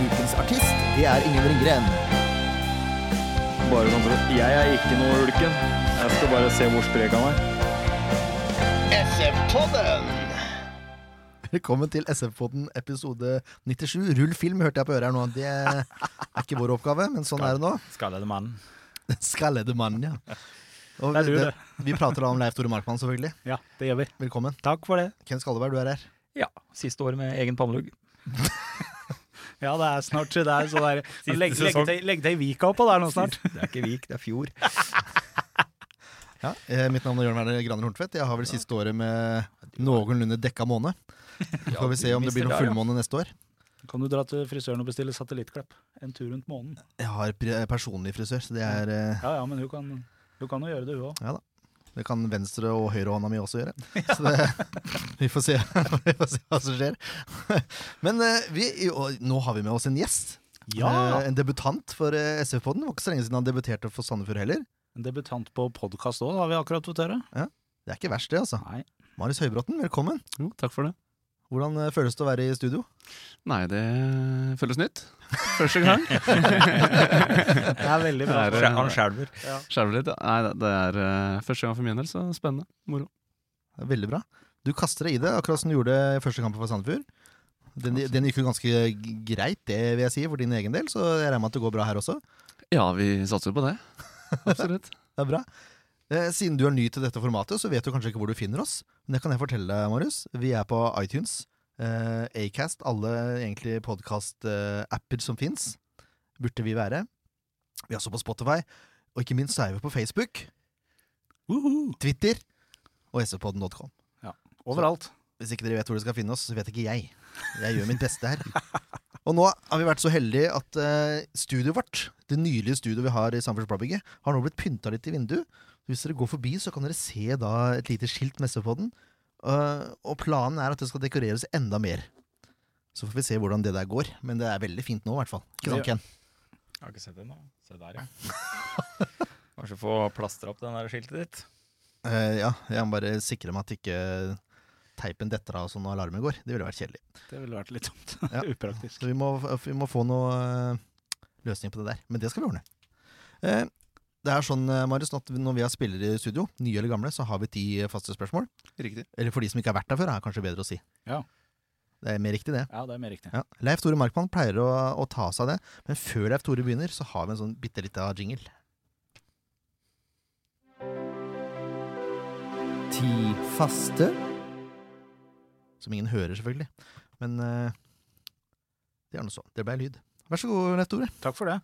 Ukens artist, det er Ingen Ringgren. Bare sånn for at Jeg er ikke noe ulken. Jeg skal bare se hvor sprek han er. SF-podden! Velkommen til SF-podden episode 97. Rull film hørte jeg på øret her nå. Det er ikke vår oppgave, men sånn er det nå. Skallede mannen. Skallede mannen, ja. Og Det er du, det- det. Vi prater da om Leif Tore Markmann, selvfølgelig. Ja, det gjør vi. Velkommen. Takk for det. Ken Skalleberg, du er her. Ja. Siste året med egen pannelugg. Ja, det er snart det er så der, Siste legg, legg, deg, legg deg i vika oppå der nå snart. Det er ikke Vik, det er Fjord. Ja, eh, mitt navn er Jørn Werner Graner Horntvedt. Jeg har vel siste året med noenlunde dekka måned. Får vi se om det blir noen fullmåne neste år. Kan du dra til frisøren og bestille satellittklipp? En tur rundt månen. Jeg har personlig frisør, så det er eh, Ja ja, men hun kan, hun kan jo gjøre det, hun òg. Det kan venstre- og høyrehånda mi også gjøre. Så det, vi, får se, vi får se hva som skjer. Men eh, vi, og nå har vi med oss en gjest. Ja! Eh, En debutant for eh, SF-podden. Det var ikke så lenge siden han debuterte for Sandefjord heller. En debutant på podkast òg, har vi akkurat fått høre. Det er ikke verst, det, altså. Nei. Marius Høybråten, velkommen. Jo, takk for det. Hvordan eh, føles det å være i studio? Nei, det føles nytt. Første gang. Det er veldig bra. Er, eh, Han skjelver. Skjelver litt. ja. Nei, det- er eh, første gang for min del, så spennende. Moro. Er veldig bra. Du kaster deg i det, akkurat som du gjorde i første kampen for Sandefjord. Den, den gikk jo ganske greit, det vil jeg si, for din egen del, så jeg regner med at det går bra her også. Ja, vi satser på det. Absolutt. Det er bra. Eh, Siden du er ny til dette formatet, så vet du kanskje ikke hvor du finner oss. Men det kan jeg fortelle deg, Marius. Vi er på iTunes, eh, Acast, alle egentlig podkast-apper som fins. Burde vi være. Vi er også på Spotify. Og ikke minst så er vi på Facebook, Woohoo! Twitter og sfpodden.com. Overalt. Hvis ikke dere vet hvor dere skal finne oss, så vet ikke jeg. Jeg gjør mitt beste her. Og nå har vi vært så heldige at uh, studioet vårt, det nylige studioet vi har i Samferdselsbladbygget, har nå blitt pynta litt i vinduet. Hvis dere går forbi, så kan dere se da et lite skilt med på den. Eh, og planen er at det skal dekoreres enda mer. Så får vi se hvordan det der går. Men det er veldig fint nå, i hvert fall. Ikke sant. Ken? Jeg har ikke sett det ennå. Se der, ja. Kanskje få plastra opp den der skiltet ditt. Uh, ja, jeg må bare sikre meg at ikke teipen detter av sånn når alarmen går. Det ville vært kjedelig. Det ville vært litt tomt. Ja. Upraktisk. Så vi må, vi må få noe eh, løsning på det der. Men det skal vi ordne. Eh, det er sånn, eh, Marius, at når vi har spillere i studio, nye eller gamle, så har vi ti faste spørsmål. Riktig. Eller for de som ikke har vært der før, er det kanskje bedre å si. Ja. Det er mer riktig, det. Ja, det er mer riktig. Ja. Leif Tore Markmann pleier å, å ta seg av det, men før Leif Tore begynner, så har vi en sånn bitte lita jingle. Ti faste. Som ingen hører, selvfølgelig. Men uh, det er nå så. Det ble lyd. Vær så god, Leif Tore. Takk for det.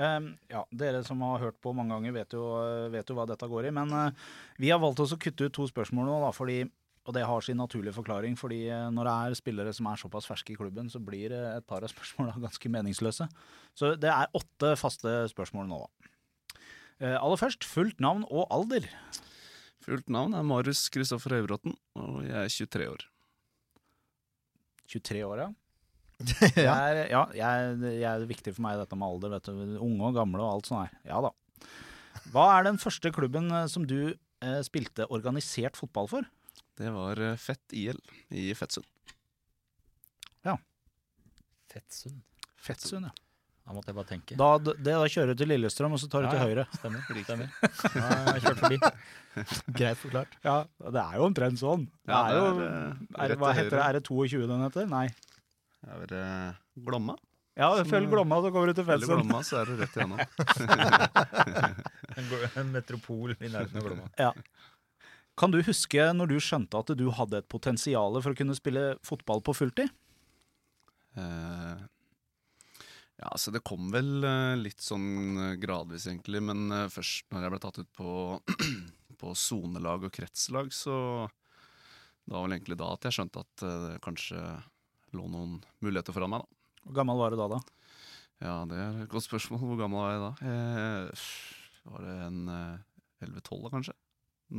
Ehm, ja, Dere som har hørt på mange ganger, vet jo, vet jo hva dette går i. Men uh, vi har valgt oss å kutte ut to spørsmål nå, da, fordi, og det har sin naturlige forklaring. fordi uh, når det er spillere som er såpass ferske i klubben, så blir uh, et par av spørsmålene ganske meningsløse. Så det er åtte faste spørsmål nå, da. Aller først, fullt navn og alder. Fullt navn er Marius Kristoffer Høybråten, og jeg er 23 år. 23 år, ja. ja. Det er, ja, jeg, jeg er viktig for meg dette med alder. Vet du. Unge og gamle og alt sånt her. Ja da. Hva er den første klubben eh, som du eh, spilte organisert fotball for? Det var eh, Fett IL i Fettsund. Ja. Fettsund. Fettsund, ja. Da måtte jeg bare tenke. Da, det, da kjører du til Lillestrøm, og så tar du Ja, til høyre. Stemmer. Stemmer. Ja, jeg kjørt forbi. Greit forklart. Ja, Det er jo omtrent sånn. Det er det jo, er, eh, er, hva heter det? Er det 22 den heter? Nei. Det er eh, Glomma. Ja, følg eh, Glomma, så kommer du til Felsen. Følg Glomma, så er du rett igjennom. En, en metropol i nærheten av Glomma. Ja. Kan du huske når du skjønte at du hadde et potensial for å kunne spille fotball på fulltid? Uh, ja, så det kom vel uh, litt sånn uh, gradvis, egentlig. Men først når jeg ble tatt ut på på sonelag og kretslag, så det var vel egentlig da at jeg skjønte at kanskje lå noen muligheter foran meg. da. Hvor gammel var du da, da? Ja, det er et godt spørsmål. Hvor gammel var jeg da? Eh, var det en eh, 11-12 da, kanskje?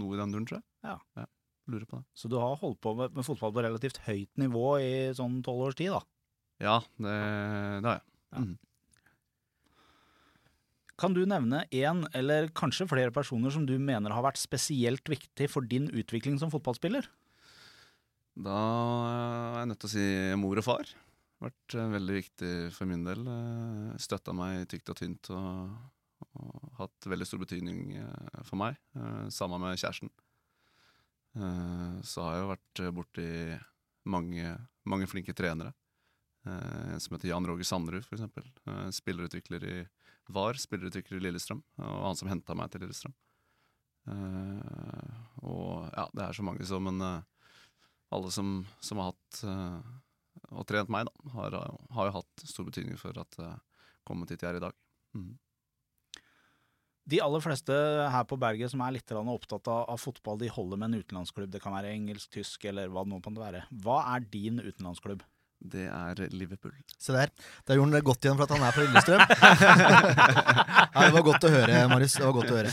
Noe i den duren, tror jeg. Ja. Lurer på det. Så du har holdt på med, med fotball på relativt høyt nivå i sånn tolv års tid, da? Ja, det, det har jeg. Ja. Mm. Kan du nevne én eller kanskje flere personer som du mener har vært spesielt viktig for din utvikling som fotballspiller? Da er jeg nødt til å si mor og far. Vært eh, veldig viktig for min del. Eh, Støtta meg tykt og tynt og, og hatt veldig stor betydning eh, for meg, sammen med kjæresten. Så har jeg jo vært borti mange, mange flinke trenere. En som heter Jan Roger Sandrud. Eh, Spillerutvikler i VAR, spillerutvikler i Lillestrøm, og han som henta meg til Lillestrøm. Og ja, det er så mange som, eh, alle som, som har hatt uh, og trent meg, da, har, har jo hatt stor betydning for at jeg uh, kommet dit jeg er i dag. Mm. De aller fleste her på berget som er litt opptatt av, av fotball, de holder med en utenlandsklubb. Det kan være engelsk, tysk eller hva det nå kan være. Hva er din utenlandsklubb? Det er Liverpool. Se der. Da gjorde han det godt igjen for at han er fra Lillestrøm. ja, det var godt å høre, Marius. Det var godt å høre.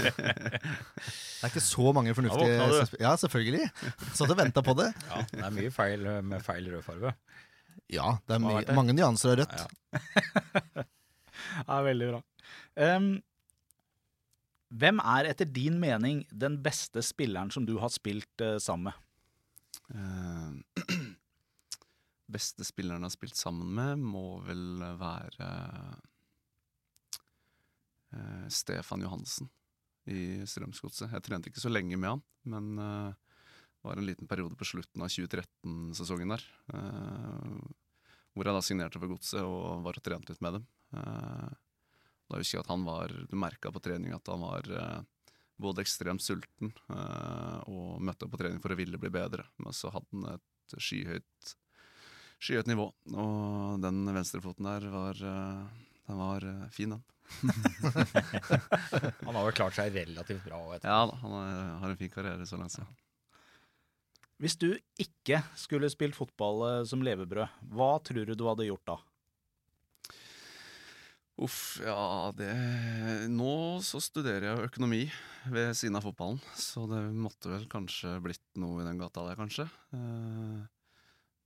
Det er ikke så mange fornuftige. Ja, selvfølgelig. Satt og venta på det. Ja, det er mye feil eh, med feil rødfarge. Ja, det er my det? mange nyanser av rødt. Ja. Ja, veldig bra. Um, hvem er etter din mening den beste spilleren som du har spilt uh, sammen med? Eh, beste spilleren jeg har spilt sammen med, må vel være uh, Stefan Johansen i Strømsgodset. Jeg trente ikke så lenge med han, men eh, det var en liten periode på slutten av 2013-sesongen der. Uh, hvor jeg da signerte for Godset og var og trente litt med dem. Da husker jeg at han var Du merka på trening at han var både ekstremt sulten og møtte opp på trening for å ville bli bedre. Men så hadde han et skyhøyt, skyhøyt nivå. Og den venstrefoten der var, eh, den var eh, fin, den. Han har vel klart seg relativt bra. Vet du. Ja han har en fin karriere så langt. Så. Hvis du ikke skulle spilt fotball eh, som levebrød, hva tror du du hadde gjort da? Uff, ja det Nå så studerer jeg økonomi ved siden av fotballen, så det måtte vel kanskje blitt noe i den gata der, kanskje. Eh,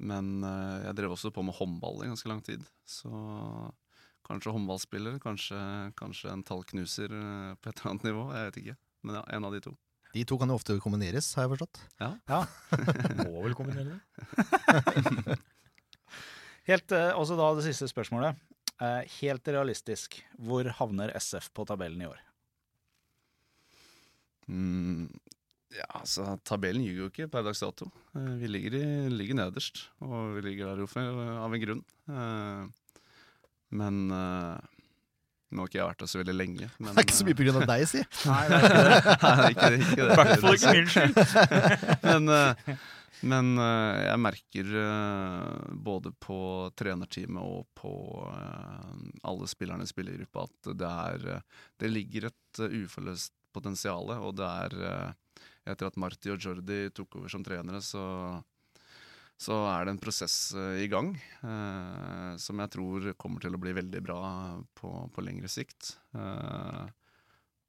Men eh, jeg drev også på med håndball i ganske lang tid, så kanskje håndballspiller, kanskje, kanskje en tallknuser eh, på et eller annet nivå. Jeg vet ikke. Men ja, en av de to. De to kan jo ofte kombineres, har jeg forstått. Ja, Må vel kombinere det. Helt, eh, også da det siste spørsmålet. Eh, helt realistisk, hvor havner SF på tabellen i år? Mm, ja, altså, tabellen ljuger jo ikke per dags dato. Eh, Vi ligger, i, ligger nederst, og vi ligger der jo for, av en grunn. Eh, Men eh, nå har ikke jeg vært der så veldig lenge. Men, Det er ikke så mye av deg, si. Nei, det er ikke det. I hvert fall ikke min skyld. men eh, men eh, jeg merker eh, både på trenerteamet og på eh, alle spillerne i spillergruppa at det er eh, Det ligger et uforløst potensial, og det er eh, Etter at Marti og Jordi tok over som trenere, så så er det en prosess eh, i gang eh, som jeg tror kommer til å bli veldig bra på, på lengre sikt. Eh,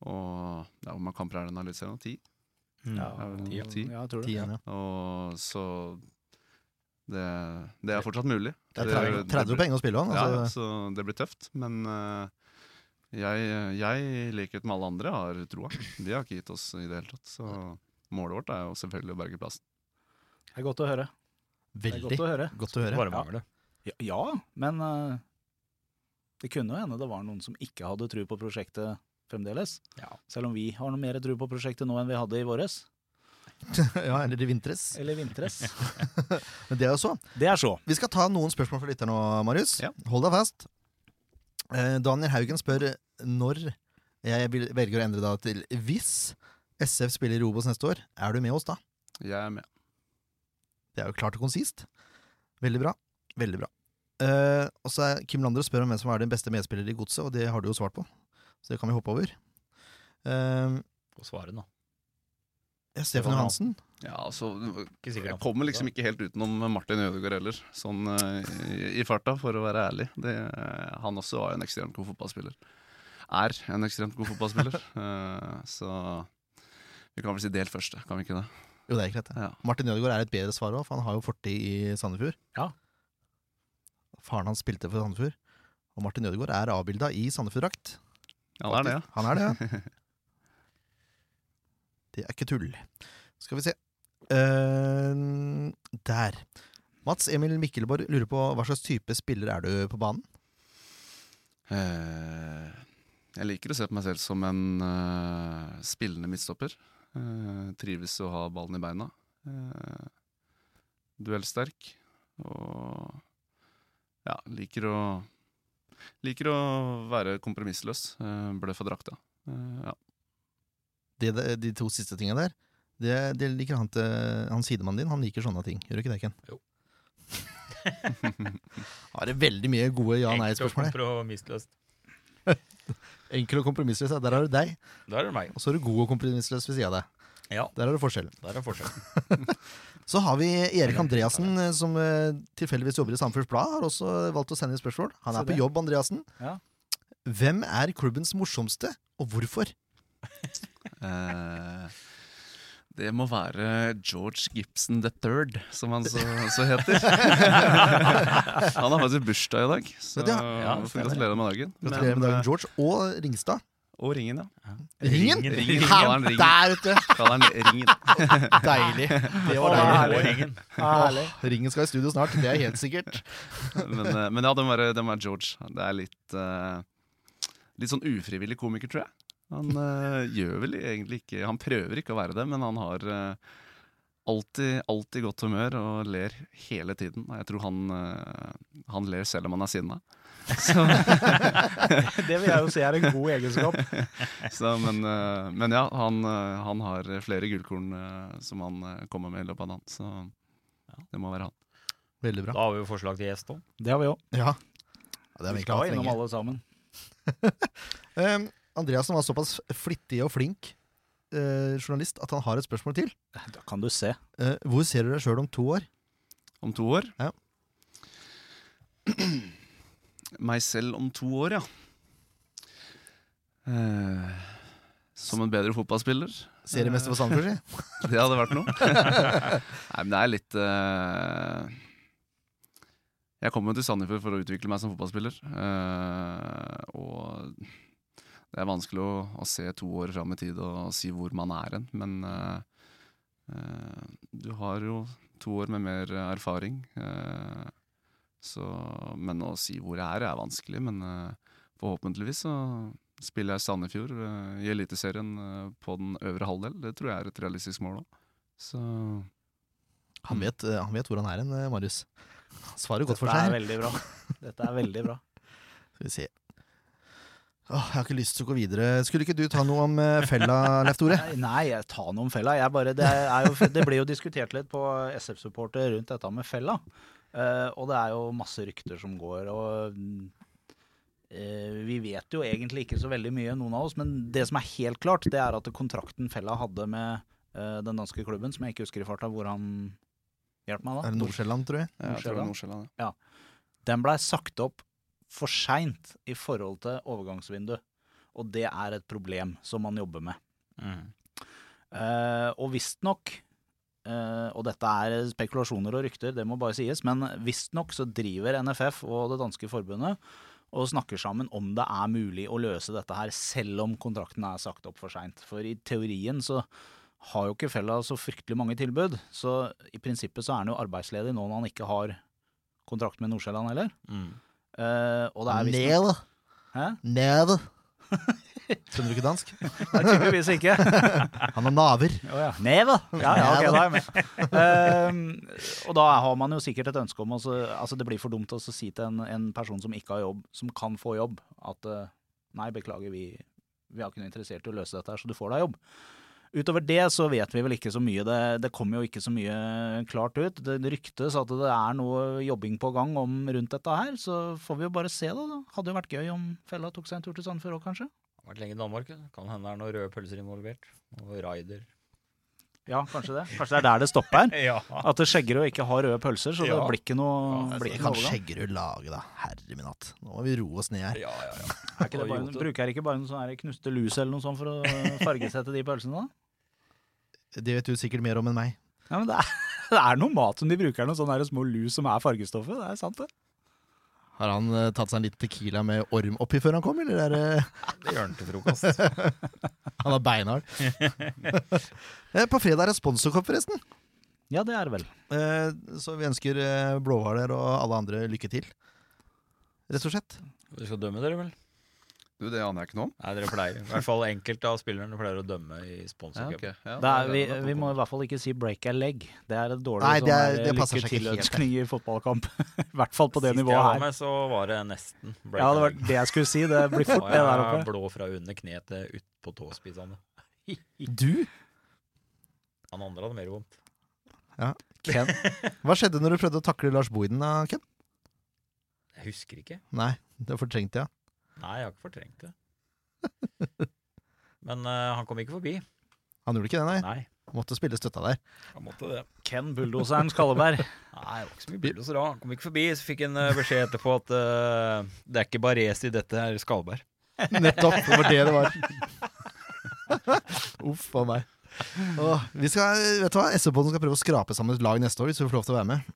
og ja, hvor mange kamper er det nå? Litt siden? Ti? Ja, ti, ja. ti. Ja, jeg tror det. Ja. Og så det, det er fortsatt mulig. Det er 30, 30 poeng å spille om. Ja, Altså, så det blir tøft. Men eh, jeg, jeg, i likhet med alle andre, har troa. De har ikke gitt oss i det hele tatt. Så målet vårt er jo selvfølgelig å berge plassen. Det er godt å høre. Er veldig godt å høre. godt å høre. Bare mangler det. Ja, ja men uh, det kunne jo hende det var noen som ikke hadde tro på prosjektet fremdeles. Ja. Selv om vi har noe mer tro på prosjektet nå enn vi hadde i våres. ja, eller i vintres. Eller vintres. Men det er jo så. Det er så. Vi skal ta noen spørsmål fra lytterne nå, Marius. Ja. Hold deg fast. Eh, Daniel Haugen spør når jeg vil- velger å endre da til hvis SF spiller i Robos neste år, er du med oss da? Jeg er med. Det er jo klart og konsist. Veldig bra. Veldig bra. Uh, og så er Kim Landre spør om hvem som er den beste medspiller i Godset, og det har du jo svart på. Så det kan vi hoppe over. Uh, Få svare, nå. Ja, Stefan Johansen. Ja, altså Jeg kommer liksom ikke helt utenom Martin Ødegaard heller, sånn eh, i, i farta, for å være ærlig. Det, han også var en ekstremt god fotballspiller. Er en ekstremt god fotballspiller. Eh, så vi kan vel si delt første, kan vi ikke det? Jo, det er greit. Ja. Martin Ødegaard er et bedre svar òg, for han har jo fortid i Sandefjord. Ja. Faren hans spilte for Sandefjord. Og Martin Ødegaard er avbilda i Sandefjord-drakt. Ja, han er det, ja. Han er det, ja. Det er ikke tull. Skal vi se. uh, der. Mats Emil Mikkelborg lurer på hva slags type spiller er du på banen? Uh, jeg liker å se på meg selv som en uh, spillende midtstopper. Trives å ha ballen i beina. Duellsterk. Og ja, liker å Liker å være kompromissløs. Bløff og drakta. Ja. Det, de to siste tinga der, det, det liker han til han sidemannen din. Han liker sånne ting. Gjør du ikke det, Ken? Jo. Har det veldig mye gode ja-nei-spørsmål her. kompromissløst. Enkel og kompromissløs. ja. Der har du deg. Der er det meg. Og så er du god og kompromissløs ved sida av deg. Ja, Der er det forskjellen. der er forskjellen. Så har vi Erik Andreassen, eh, som eh, tilfeldigvis jobber i Sandefjords Blad. Har også valgt å sende inn spørsmål. Han er på jobb, Andreassen. Ja. Hvem er klubbens morsomste, og hvorfor? Eh, det må være George Gibson the Third, som han så, så heter. han har faktisk bursdag i dag, så Ja, ja, får med dagen. Gratulerer med dagen, George. Og Ringstad. eh, Og ringen, ja. Ringen? Ringen. Her, han ringen. Der, vet du! Kaller han ringen. Deilig. Det var deilig. herlig. Ringen. Herlig. Ringen skal i studio snart, det er helt sikkert. Men, eh, men ja, det må være var George. Det er litt uh, Litt sånn ufrivillig komiker, tror jeg. Han uh, gjør vel egentlig ikke Han prøver ikke å være det, men han har uh, alltid, alltid godt humør og ler hele tiden. Og jeg tror han, uh, han ler selv om han er sinna. Så, Det vil jeg jo si er en god egenskap. så, men, men ja, han, han har flere gullkorn som han kommer med i løpet av dagen. Så det må være han. Veldig bra. Da har vi jo forslag til gjest òg. Det har vi òg. Ja. ja vi skal innom alle sammen. Um, Andreassen var såpass flittig og flink eh, journalist at han har et spørsmål til. Da kan du se. Eh, hvor ser du deg sjøl om to år? Om to år? Ja. Meg selv om to år, ja. Eh, som en bedre fotballspiller. Seriemester for Sandefjord, si. Det hadde vært noe. Nei, men det er litt eh, Jeg kom jo til Sandefjord for å utvikle meg som fotballspiller. eh, og det er vanskelig å, å se to år fram i tid og si hvor man er hen. Men uh, uh, du har jo to år med mer erfaring. Uh, så, men å si hvor jeg er, er vanskelig. Men forhåpentligvis så spiller jeg Sandefjord i Eliteserien på den øvre halvdel. Det tror jeg er et realistisk mål òg. Så Han vet, eh, han vet hvor han er hen, Marius. Han svarer godt for Dette seg. er veldig bra. Dette er veldig bra. Skal vi se. Åh, jeg har ikke lyst til å gå videre. Skulle ikke du ta noe om eh, fella, Leif Tore? Nei, jeg tar noe om fella. Jeg bare, det, er jo, det ble jo diskutert litt på SF-supporter rundt dette med fella. Uh, og det er jo masse rykter som går. Og eh, vi vet jo egentlig ikke så veldig mye, noen av oss. Men det som er helt klart, det er at kontrakten fella hadde med uh, den danske klubben, som jeg ikke husker i farta hvor han Hjelp meg, da. Er det Nordsjælland, tror jeg? ja, jeg tror det er ja. Ja. Den blei sagt opp for seint i forhold til overgangsvindu. Og det er et problem som man jobber med. Eh, og visstnok, uh, og dette er spekulasjoner og rykter, det må bare sies, men visstnok så driver NFF og det danske forbundet og snakker sammen om det er mulig å løse dette her, selv om kontrakten er sagt opp for seint. For i teorien så har jo ikke Fella så fryktelig mange tilbud, så i prinsippet så er han jo arbeidsledig nå når han ikke har kontrakt med Nordsjælland heller. Eh, og det er Nede. Hæ? Nede. Skjønner du ikke dansk? Nei, tydeligvis ikke. Han har naver. Oh, ja. Neve! Ja, ja, okay, da er jeg med. Ehm, og da har man jo sikkert et ønske om å Altså, det blir for dumt å si til en, en person som ikke har jobb, som kan få jobb, at uh, nei, beklager, vi, vi er ikke noe interessert i å løse dette her, så du får deg jobb. Utover det så vet vi vel ikke så mye. Det, det kommer jo ikke så mye klart ut. Det, det ryktes at det er noe jobbing på gang om rundt dette her, så får vi jo bare se, da. Hadde jo vært gøy om fella tok seg en tur til Sandefjord òg, kanskje. Har Vært lenge i Danmark. det Kan hende det er noen røde pølser involvert. Og raider. Ja, kanskje det. Kanskje det er der det stopper. Ja. At det Skjeggerud ikke har røde pølser, så det Ja. blir ikke noe, Ja, blir ikke kan. Skjeggerud lage, da. Herre min hatt. Nå må vi roe oss ned her. Ja, ja, ja. Er ikke det bare, bruker jeg ikke bare en sånn knuste lus eller noe sånt for å fargesette de pølsene, da? Det vet du sikkert mer om enn meg. Ja, men det er, det er noe mat som de bruker, noen sånne små lus som er fargestoffet. Det er sant, det. Har han uh, tatt seg en liten tequila med orm oppi før han kom, eller er det Det gjør han til frokost. Han er beinhard. Eh, På fredag er det sponsorkopp, forresten. Ja, det er det vel. Uh, Så vi ønsker Blåhvaler og alle andre lykke til. Rett og slett. Dere skal dømme dere, vel? Du, det aner jeg ikke noe om. Nei, dere pleier. I hvert fall enkelte av spillerne pleier å dømme i Ja, sponsorcup. Ja, Det er, vi, vi må i hvert fall ikke si 'break a leg'. Det er et dårlig Nei, det er- sånn det her passer lykke seg ikke helt til-ønskning i fotballkamp. I hvert fall på det Sist jeg nivået var med, så var det nesten break Ja, det a var leg. det jeg skulle si. Det blir fort det der oppe. blå fra under kneet til ut på tåspissene. Du, Han andre hadde mer vondt. Ja. Ken. Hva skjedde når du prøvde å takle Lars Boiden, da, Ken? Jeg husker ikke. Nei, det fortrengte jeg. Nei, jeg har ikke fortrengt det. Men uh, han kom ikke forbi. Han gjorde ikke det, nei. Nei, Måtte spille støtta der. han måtte det. Ken Bulldoseren Skalleberg. Nei, det var ikke så mye bulldoser da. Han kom ikke forbi. Så fikk han eh, beskjed etterpå at uh, det er ikke Baresi, dette er Skalberg. Nettopp. Det var det det var. Uff a meg. Åh, vi skal, vet du hva, SV-podden skal prøve å skrape sammen et lag neste år, hvis vi får lov til å være med.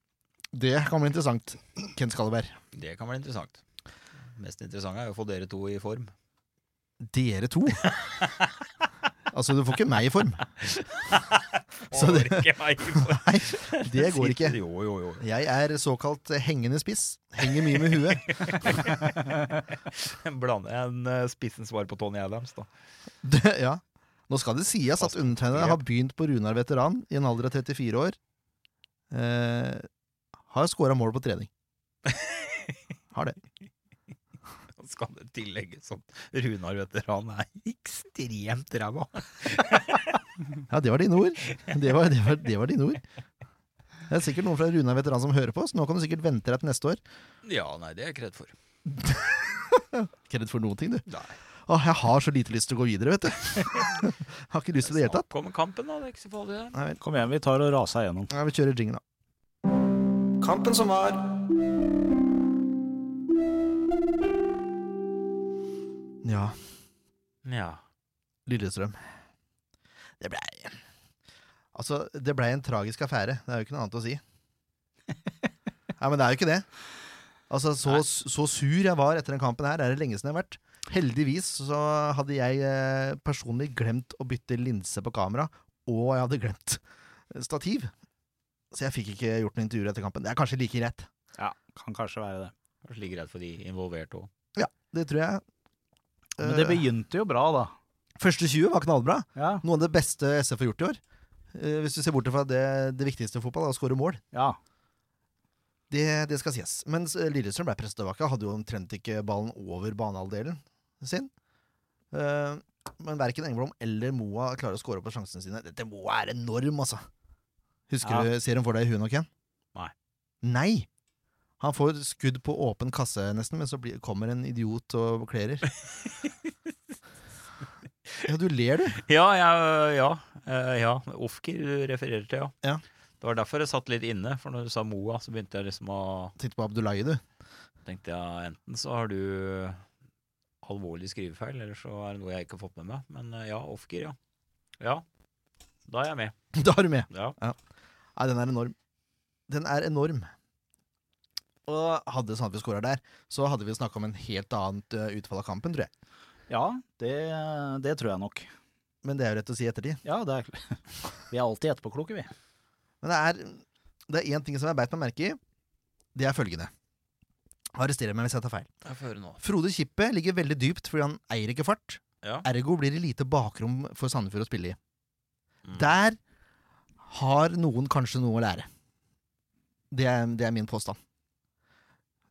Det kan bli interessant. Ken Skalleberg. Det kan bli interessant. Mest interessante er jo å få dere to i form. Dere to? Altså, du får ikke meg i form. Så det- Får ikke meg i form. Nei, det går ikke. Jo, jo, jo. Jeg er såkalt hengende spiss. Henger mye med huet. Blander en uh, spissen svar på Tony Adams, da. Det, ja. Nå skal det sies at undertegnede har begynt på Runar veteran i en alder av 34 år. Eh, har scora mål på trening. Har det. Skal det tillegges at Runar veteran er ekstremt ræva? Ja, det var dine ord. Det var, det var, det var dine ord. Det er sikkert noen fra Runar veteran som hører på, så nå kan du sikkert vente deg til neste år. Ja, nei, det er jeg ikke redd for. Ikke redd for noen ting, du. Nei. Åh, jeg har så lite lyst til å gå videre, vet du. har ikke lyst til det i det hele tatt. Kom kampen, da. Det. Nei. Kom igjen, vi tar og raser igjennom. Nei, vi kjører jingle, da. Kampen som var. Ja, Ja. Lillestrøm. Det blei Altså, det blei en tragisk affære. Det er jo ikke noe annet å si. Nei, men det er jo ikke det. Altså, så, så sur jeg var etter den kampen her, er det lenge siden jeg har vært. Heldigvis så hadde jeg eh, personlig glemt å bytte linse på kamera, og jeg hadde glemt stativ. Så jeg fikk ikke gjort noe intervju etter kampen. Det er kanskje like greit. Ja, kan kanskje være det. Kanskje like greit for de involverte òg. Ja, det tror jeg. Men det Eh, begynte jo bra, da. Første 20 var knallbra. Ja. Noe av det beste SF har gjort i år. Eh, Hvis du ser bort fra det, det viktigste i fotball, er å skåre mål. ja. Det, det skal sies. Mens eh, Lillestrøm ble presset tilbake. Hadde jo omtrent ikke ballen over banehalvdelen sin. Eh, men verken Engblom eller Moa klarer å skåre på sjansene sine. Dette Moa er enorm, altså. Husker Ja. du serien for deg i huet nå, Ken? Nei. Nei! Han får skudd på åpen kasse, nesten, men så blir, kommer en idiot og klærer. ja, du ler, du. Ja, ja, ja. eh, ja. Ofker du refererer til, ja. Ja. Det var derfor jeg satt litt inne, for når du sa Moa, så begynte jeg liksom å Tenkte på Abdullahi, du. tenkte jeg enten så har du alvorlig skrivefeil, eller så er det noe jeg ikke har fått med meg. Men eh, ja, Ofker, ja. Ja, da er jeg med. Da er du med. Ja. Ja. Nei, den er enorm. Den er enorm. Og hadde Sandefjord skåra der, så hadde vi snakka om en helt annet eh, utfall av kampen, tror jeg. Ja, det, det tror jeg nok. Men det er jo rett å si i ettertid. Ja, det er Vi er alltid etterpåkloke, vi. Men det er, det er én ting som jeg beit meg merke i. Det er følgende. Arrester meg hvis jeg tar feil. Jeg får høre nå. Frode Kippe ligger veldig dypt fordi han eier ikke fart. Ja. Ergo blir det lite bakrom for Sandefjord å spille i. Mm. Der har noen kanskje noe å lære. Det er, det er min påstand.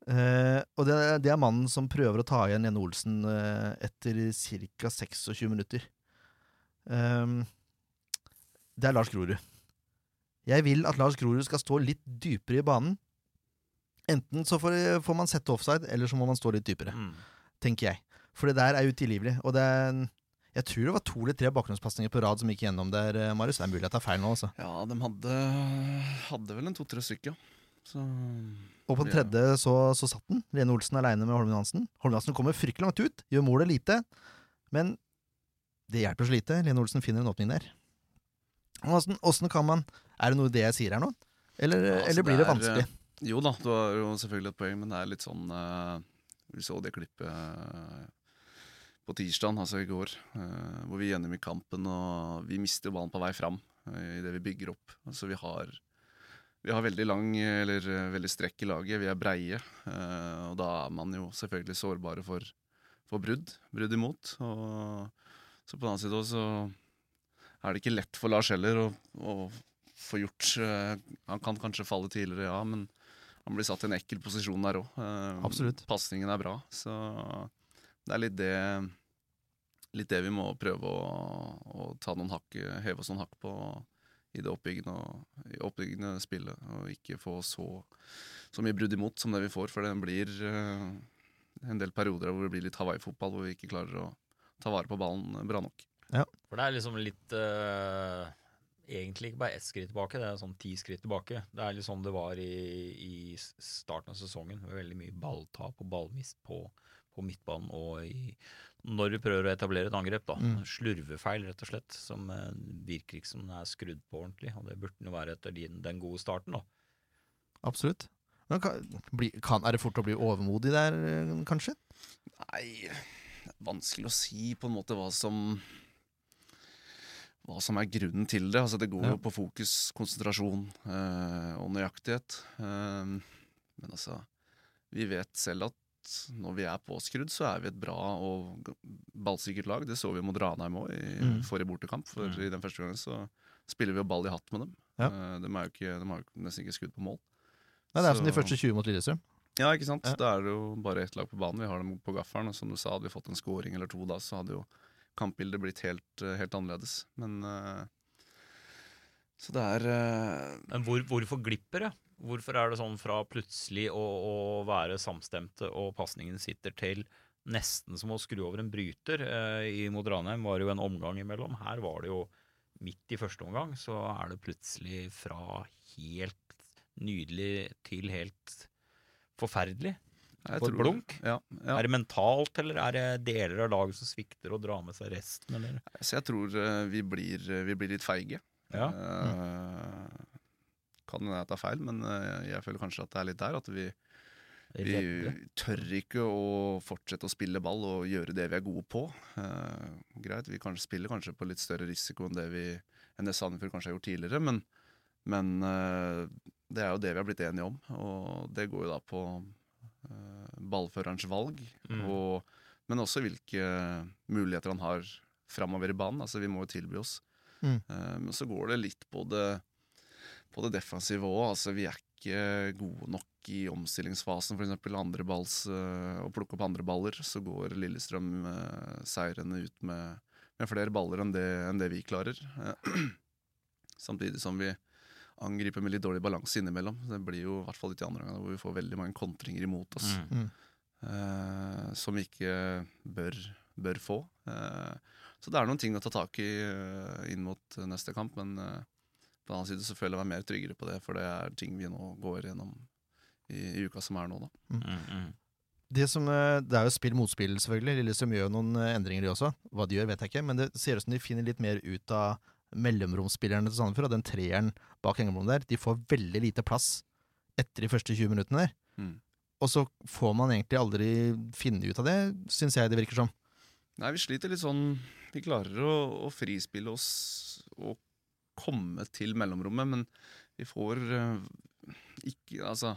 Eh, og det, det er mannen som prøver å ta igjen Lene Olsen uh, etter ca. 26 minutter. Um, det er Lars Grorud. Jeg vil at Lars Grorud skal stå litt dypere i banen. Enten så får, får man sette offside, eller så må man stå litt dypere Mm. tenker jeg. For det der er utilgivelig. Og det er, Jeg tror det var to eller tre bakgrunnspasninger på rad som gikk gjennom der, eh, Marius. Det er mulig jeg tar feil nå, altså. Ja, de hadde, hadde vel en to-tre stykker. Så Og på den tredje så, så satt den. Lene Olsen aleine med Holmen Hansen. Holmen Hansen kommer fryktelig langt ut, gjør målet lite. Men det hjelper så lite. Lene Olsen finner en åpning der. Åssen åssen kan man Er det noe det jeg sier her nå? Eller, Ja, altså, eller blir det er, vanskelig? eh, Jo da, du har jo selvfølgelig et poeng, men det er litt sånn eh, Vi så det klippet uh, på tirsdag, altså i går, uh, hvor vi gjennom i kampen, og vi mister ballen på vei fram uh, idet vi bygger opp. Altså vi har vi har veldig lang, eller eh, veldig strekk i laget, vi er breie. eh, og da er man jo selvfølgelig sårbare for, for brudd. Brudd imot. Og så på den annen side også, så er det ikke lett for Lars heller å, å få gjort eh, Han kan kanskje falle tidligere, ja, men han blir satt i en ekkel posisjon der òg. Absolutt. Pasningen er bra, så det er litt det Litt det vi må prøve å, å ta noen hakk, heve oss noen hakk på i det oppbyggende, i oppbyggende spillet. Og ikke få så, så mye brudd imot som det vi får, for det blir uh, en del perioder hvor det blir litt Hawaii-fotball, hvor vi ikke klarer å ta vare på ballen bra nok. Ja. For det er liksom litt uh, Egentlig ikke bare ett skritt tilbake, det er sånn ti skritt tilbake. Det er litt sånn det var i, i starten av sesongen. med Veldig mye balltap og ballmist på, på midtbanen og i, når du prøver å etablere et angrep. da. Mm. Slurvefeil, rett og slett, som eh, virker ikke som den er skrudd på ordentlig. Og det burde den jo være etter din, den gode starten, da. Absolutt. Men kan, bli, kan, er det fort å bli overmodig der, kanskje? Nei, det er vanskelig å si på en måte hva som hva som er grunnen til det. Altså, det går Ja. jo på fokus, konsentrasjon øh, og nøyaktighet. Eh, men altså, vi vet selv at når vi er påskrudd, så er vi et bra og ballsikkert lag. Det så vi mot Ranheim òg i Mm. forrige bortekamp. For Mm. i den første gangen så spiller vi jo ball i hatt med dem. Ja. Eh, de, er jo ikke, de har jo nesten ikke skudd på mål. Nei, det er som de første 20 mot Lillestrøm. ja, ikke sant? Ja. Da er det jo bare ett lag på banen. Vi har dem på gaffelen. Og som du sa, hadde vi fått en scoring eller to da, så hadde jo kampbildet blitt helt, eh, helt annerledes. Men eh, Så det er Men hvor, hvorfor glipper det? Hvorfor er det sånn fra plutselig å, å være samstemte og pasningen sitter til nesten som å skru over en bryter? Eh, I mot Ranheim var det jo en omgang imellom. Her var det jo midt i første omgang, så er det plutselig fra helt nydelig til helt forferdelig. På et tror- blunk? Ja, ja. Er det mentalt, eller er det deler av laget som svikter og drar med seg resten, eller? Så jeg tror eh, vi, blir, eh, vi blir litt feige. Ja. Eh, kan hende jeg tar feil, men eh, jeg føler kanskje at det er litt der. At vi, vi tør ikke å fortsette å spille ball og gjøre det vi er gode på. Uh, greit, vi kanskje spiller kanskje på litt større risiko enn det, vi, enn det Sandefjord kanskje har gjort tidligere, men, men uh, det er jo det vi har blitt enige om. Og det går jo da på uh, ballførerens valg, Mm. og, men også hvilke muligheter han har framover i banen. Altså, vi må jo tilby oss. Mm. Men så går det litt på det, på det defensive òg. Altså, vi er ikke gode nok i omstillingsfasen, f.eks. eh, å plukke opp andre baller. Så går Lillestrøm eh, seirende ut med, med flere baller enn det, enn det vi klarer. Eh, samtidig som vi angriper med litt dårlig balanse innimellom. Det blir jo i hvert fall litt i andre omgang hvor vi får veldig mange kontringer imot oss Mm. Uh, som vi ikke bør, bør få. Uh, så det er noen ting å ta tak i uh, inn mot neste kamp, men på den annen side så føler jeg meg mer tryggere på det, for det er ting vi nå går gjennom i, i uka som er nå, da. Mm, mm. Det, som, eh, det er jo spill mot spill, selvfølgelig. Lillestrøm gjør noen eh, endringer, de også. Hva de gjør, vet jeg ikke, men det ser ut som de finner litt mer ut av mellomromsspillerne til Sandefjord. Og den treeren bak Engelblom der, de får veldig lite plass etter de første 20 minuttene der. Mm. Og så får man egentlig aldri finne ut av det, syns jeg det virker som. Nei, vi sliter litt sånn Vi klarer å, å frispille oss og komme til mellomrommet, men vi får eh, ikke Altså,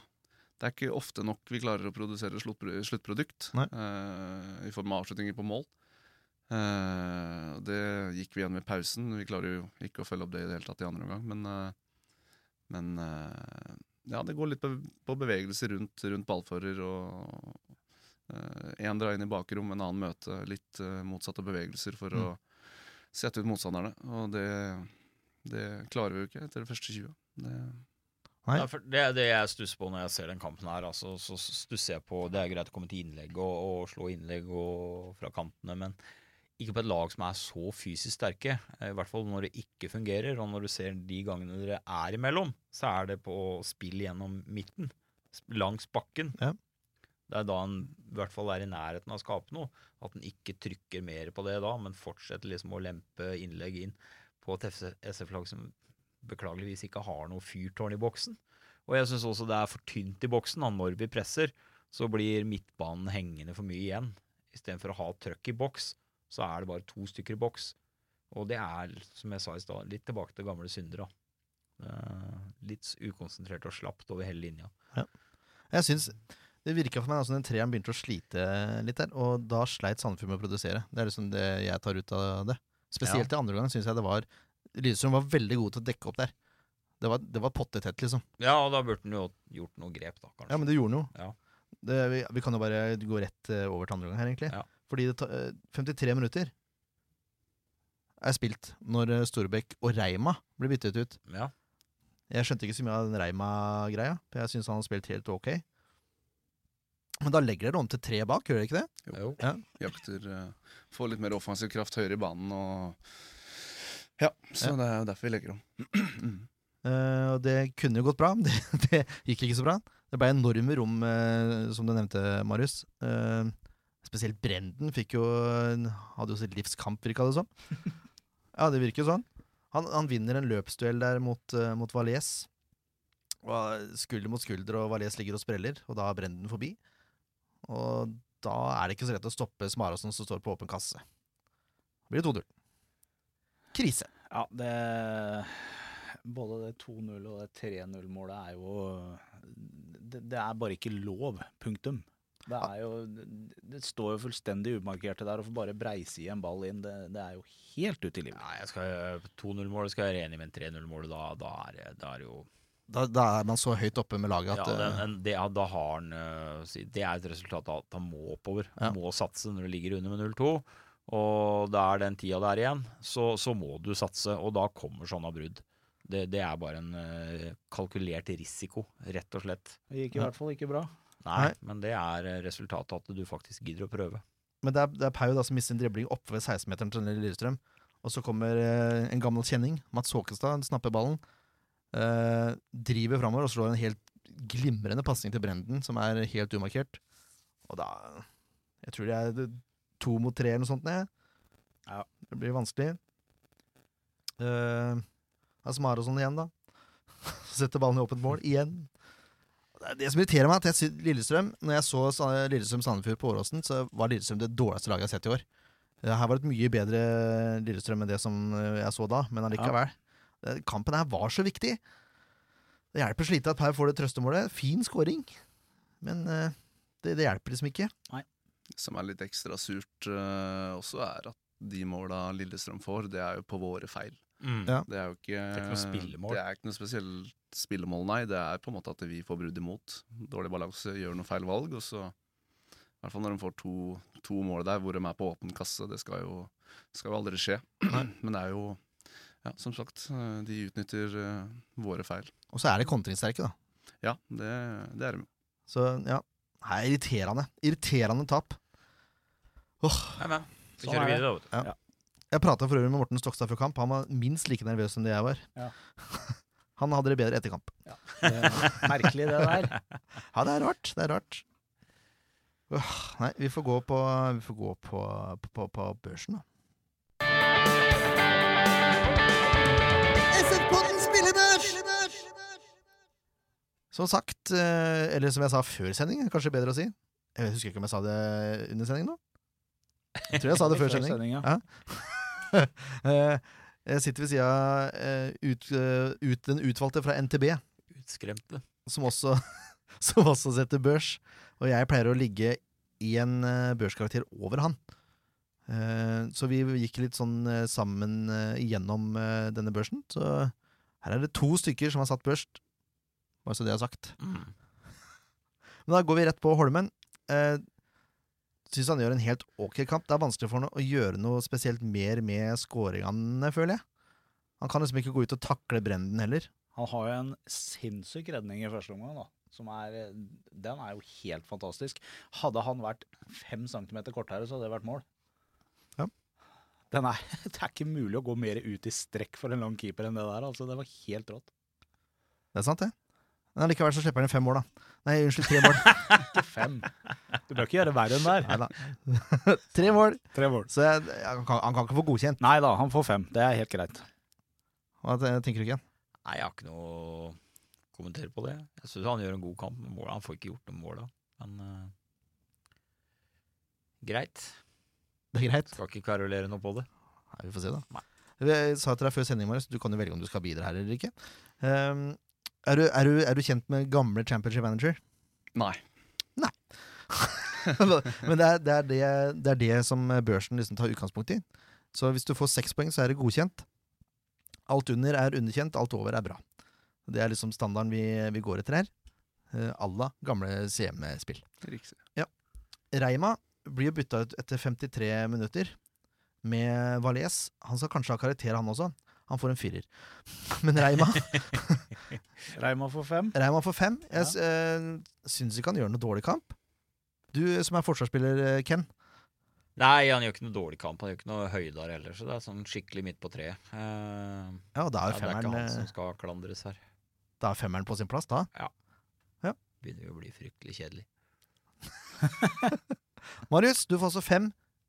det er ikke ofte nok vi klarer å produsere sluttprodukt eh, i form av avslutninger på mål. Uh, det gikk vi igjen med pausen. Vi klarer jo ikke å følge opp det i det hele tatt i andre omgang, men, uh, men ja, det går litt på, på bevegelser rundt, rundt ballfører og Én drar inn i bakrom, en annen møte. Litt motsatte bevegelser for Mm. å sette ut motstanderne. Og det, det klarer vi jo ikke etter det første 20. Det, Nei. Ja, for det er det jeg stusser på når jeg ser den kampen her. Altså, så stusser jeg på Det er greit å komme til innlegg og, og slå innlegg og, fra kantene, men ikke på et lag som er så fysisk sterke. eh, I hvert fall når det ikke fungerer, og når du ser de gangene dere er imellom, så er det på spill gjennom midten, langs bakken. Ja. Det er da han i hvert fall er i nærheten av å skape noe. At han ikke trykker mer på det da, men fortsetter liksom å lempe innlegg inn på et SF-lag som beklageligvis ikke har noe fyrtårn i boksen. Og jeg syns også det er for tynt i boksen. Da. Når vi presser, så blir midtbanen hengende for mye igjen. Istedenfor å ha trøkk i boks, så er det bare to stykker i boks. Og det er, som jeg sa i stad, litt tilbake til gamle synder. da. Eh, litt ukonsentrert og slapt over hele linja. Jeg synes Det virka for meg som den treeren begynte å slite litt der, og da sleit Sandefjord med å produsere. Det er liksom det jeg tar ut av det. Spesielt i andre gangen syns jeg det var Lillestrøm var veldig god til å dekke opp der. Det var, det var pottetett, liksom. Ja, og da burde han jo gjort noe grep, da, kanskje. Ja, men det gjorde noe. Ja. Det, vi, vi kan jo bare gå rett eh, over til andre gangen her, egentlig. Ja. Fordi det ta, eh, 53 minutter er spilt når eh, Storbekk og Reima blir byttet ut. Ja. Jeg skjønte ikke så mye av den Reima-greia, for jeg syns han har spilt helt ok. Men da legger dere om til tre bak, gjør dere ikke det? Jo. Jakter uh, Får litt mer offensiv kraft høyere i banen og Ja, så Ja. det er jo derfor vi legger om. Eh, og det kunne jo gått bra, men det, det gikk ikke så bra. Det ble enorme rom, uh, som du nevnte, Marius. Spesielt Brenden fikk jo hadde jo sitt livs kamp, virka det som. ja, det virker jo sånn. Han, han vinner en løpsduell der mot, uh, mot Valais. Skulder mot skulder, og Valais ligger og spreller, og da er Brenden forbi. Og da er det ikke så lett å stoppe Smarason som står på åpen kasse. Da blir det 2-0. Krise. Ja, det Både det 2-0 og det 3-0-målet er jo det, det er bare ikke lov. Punktum. Det er jo Det, står jo fullstendig umarkerte der, og får bare breise i en ball inn. Det, det er jo helt utilgivelig. i livet. skal 2-0-målet skal jeg være enig i, men 3-0-målet, da, da, er da er det jo Da, da er man så høyt oppe med laget Ja, at den, eh, en, det, ja, da har han øh, Det er et resultat av at han må oppover. Ja. Må satse når du ligger under med 0-2. Og det er den tida det er igjen, så, så må du satse. Og da kommer sånne brudd. Det, det er bare en øh, kalkulert risiko, rett og slett. Det gikk i hvert fall ikke bra. Nei, Nei. men det er resultatet at du faktisk gidder å prøve. Men det er, det er Pau da som mister en dribling oppe ved 16-meteren til Lillestrøm. Og så kommer eh, en gammel kjenning, Mats Håkestad, snapper ballen. Eh, driver framover og slår en helt glimrende pasning til Brenden, som er helt umarkert. Og da Jeg tror det er to mot tre eller noe sånt. Ned. Ja. Det blir vanskelig. Uh, Smarosson igjen, da. Setter ballen i åpent mål igjen. Det er det som irriterer meg, at jeg Lillestrøm Når jeg så Lillestrøm Sandefjord på Åråsen, så var Lillestrøm det dårligste laget jeg har sett i år. Eh, Her var det et mye bedre Lillestrøm enn det som eh, jeg så da, men allikevel. Eh, Kampen her var så viktig. Det hjelper så lite at Per får det trøstemålet. Fin scoring, men eh, det, det hjelper liksom ikke. Nei. Som er litt ekstra surt uh, også, er at de måla Lillestrøm får, det er jo på våre feil. Ja. Det er jo ikke er ikke noe spillemål. Det er ikke noe spesielt spillemål, nei. Det er på en måte at vi får brudd imot. Dårlig balanse, gjør noen feil valg, og så I hvert fall når de får to, to mål der hvor de er på åpen kasse. Det skal jo, skal jo aldri skje. Men det er jo Ja, som sagt, eh, de utnytter eh, våre feil. Og så er det kontringssterke, da. Ja, det, det er de. Så ja, det er irriterende. Irriterende tap. Nei, nei. vi Sånn kjører er videre, da. Ja. Jeg prata for øvrig med Morten Stokstad før kamp. Han var minst like nervøs som det jeg var. Ja. Han hadde det bedre etter kamp. Det er merkelig, det der. Ja, det er rart. Det er rart. Uh, nei, vi får gå på, vi får gå på, på, på, på børsen, da. Som sagt, eh, eller som jeg sa før sending, kanskje bedre å si. Jeg husker ikke om jeg sa det under sending nå. Jeg tror jeg sa det før sending. ja. Eh, Jeg sitter ved sida av eh, ut, ut, den utvalgte fra NTB, Utskremte. som også, som også setter børs. Og jeg pleier å ligge i en børskarakter over han. Så vi gikk litt sånn sammen gjennom denne børsen. Så her er det to stykker som har satt børs. Bare så det er sagt. Mm. Men da går vi rett på Holmen. Eh, Syns han gjør en helt ok kamp. Det er vanskelig for han å gjøre noe spesielt mer med skåringene, føler jeg. Han kan liksom ikke gå ut og takle Brenden heller. Han har jo en sinnssyk redning i første omgang, da. Som er, den er jo helt fantastisk. Hadde han vært fem centimeter kortere, så hadde det vært mål. Ja. Den er, det er ikke mulig å gå mer ut i strekk for en lang keeper enn det der. altså Det var helt rått. Det er sant, det. Men allikevel så slipper han inn fem mål, da. Nei, unnskyld, tre mål. Ikke fem. Du bør ikke gjøre det verre enn der. Neida. tre mål. Tre mål. Så jeg, jeg, han, kan, han kan ikke få godkjent. Nei da, han får fem. Det er helt greit. Hva tenker du, ikke? Nei, jeg har ikke noe å kommentere på det. Jeg syns han gjør en god kamp. med mål. Han får ikke gjort noe mål da. Men uh, greit. Det er greit. Skal ikke karolere noe på det. Nei, vi får se, da. Jeg sa til deg før sending, Marius, du kan jo velge om du skal bidra her eller ikke. Um, er, du, er, du, er du kjent med gamle championship manager? Nei. Nei. Men det er det, er det, det er det som børsen liksom tar utgangspunkt i. Så hvis du får seks poeng, så er det godkjent. Alt under er underkjent, alt over er bra. Det er liksom standarden vi, vi går etter her. À la gamle CM-spill. Ja. Reima blir bytta ut etter 53 minutter med Valais. Han skal kanskje ha karakter, han også. Han får en firer. Men Reima Reima får fem. Reima får fem. Jeg uh, syns ikke han gjør noe dårlig kamp. Du som er forsvarsspiller, eh, Ken. Nei, han gjør ikke noe dårlig kamp. Han gjør ikke noe høyder heller, så det er sånn skikkelig midt på treet. Uh, Ja, da ja, femmeren, det er ikke han som eh, skal klandres her. da er femmeren på sin plass, da. Ja. Begynner jo å bli fryktelig kjedelig. Marius, du får altså fem.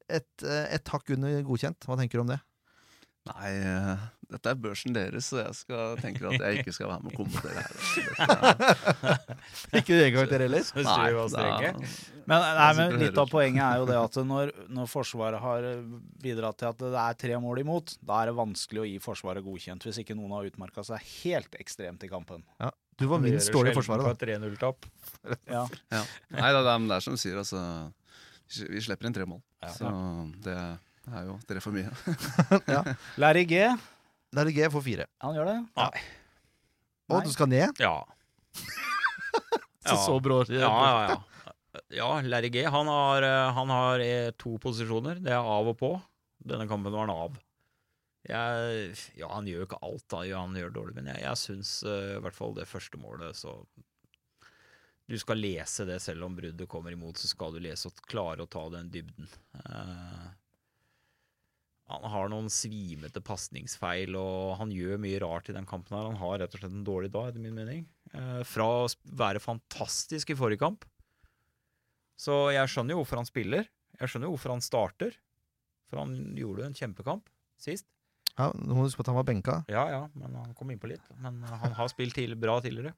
Et, eh, et hakk under godkjent. Hva tenker du om det? Nei, eh, dette er børsen deres, så jeg skal, tenker at jeg ikke skal være med og kommentere her. ikke det karakter heller? Du vi? Men, nei, men litt av poenget er jo det at når, når Forsvaret har bidratt til at det er tre mål imot, da er det vanskelig å gi Forsvaret godkjent hvis ikke noen har utmerka seg helt ekstremt i kampen. Du var minst dårlig i Forsvaret, da. På et 3-0-tap. Ja. Ja. Nei, det er, det er som du sier, altså. Vi slipper inn tre mål. Ja. Så det er jo tre for mye. Larry G, Der er G får fire. han gjør det? Nei. Å, du skal ned? Ja. Så så brå. Ja, ja, ja. Ja, Larry G, han har, eh, han har eh, to posisjoner. Det er av og på. Denne kampen var han av. Jeg, ja, han gjør jo ikke alt, da. Han gjør dårlig, men jeg, jeg syns uh, i hvert fall det første målet, så Du skal lese det selv om bruddet kommer imot, så skal du lese og klare å ta den dybden. Eh, han har noen svimete pasningsfeil, og han gjør mye rart i den kampen. her Han har rett og slett en dårlig dag, etter min mening. Eh, fra å være fantastisk i forrige kamp Så jeg skjønner jo hvorfor han spiller. Jeg skjønner jo hvorfor han starter. For han gjorde jo en kjempekamp sist. Ja, Du må huske på at han var benka. Ja, ja, men han kom innpå litt. Men eh, han har spilt tidlig, bra tidligere.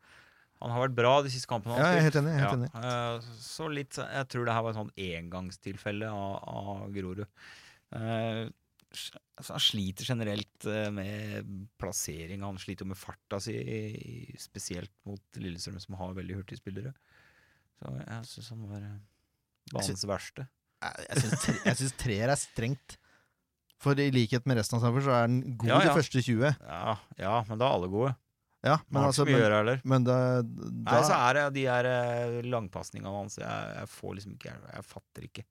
Han har vært bra de siste kampene. han Ja, jeg er helt enig. Jeg er helt enig. Ja, eh, så litt Jeg tror det her var et sånn engangstilfelle av, av Grorud. Altså, han sliter generelt eh, med plassering. Han sliter med farta si, spesielt mot Lillestrøm, som har veldig hurtigspillere. Så jeg syns han var eh, banens verste. Jeg- syns tre, treer er strengt. For i likhet med resten av samfunnet så er den god Ja, de første 20. Ja, ja, men da er alle gode. Ja, Men altså Men, gjøre men da, Nei, så er det de her eh, langpasningene hans jeg, jeg får liksom ikke jeg, jeg fatter ikke.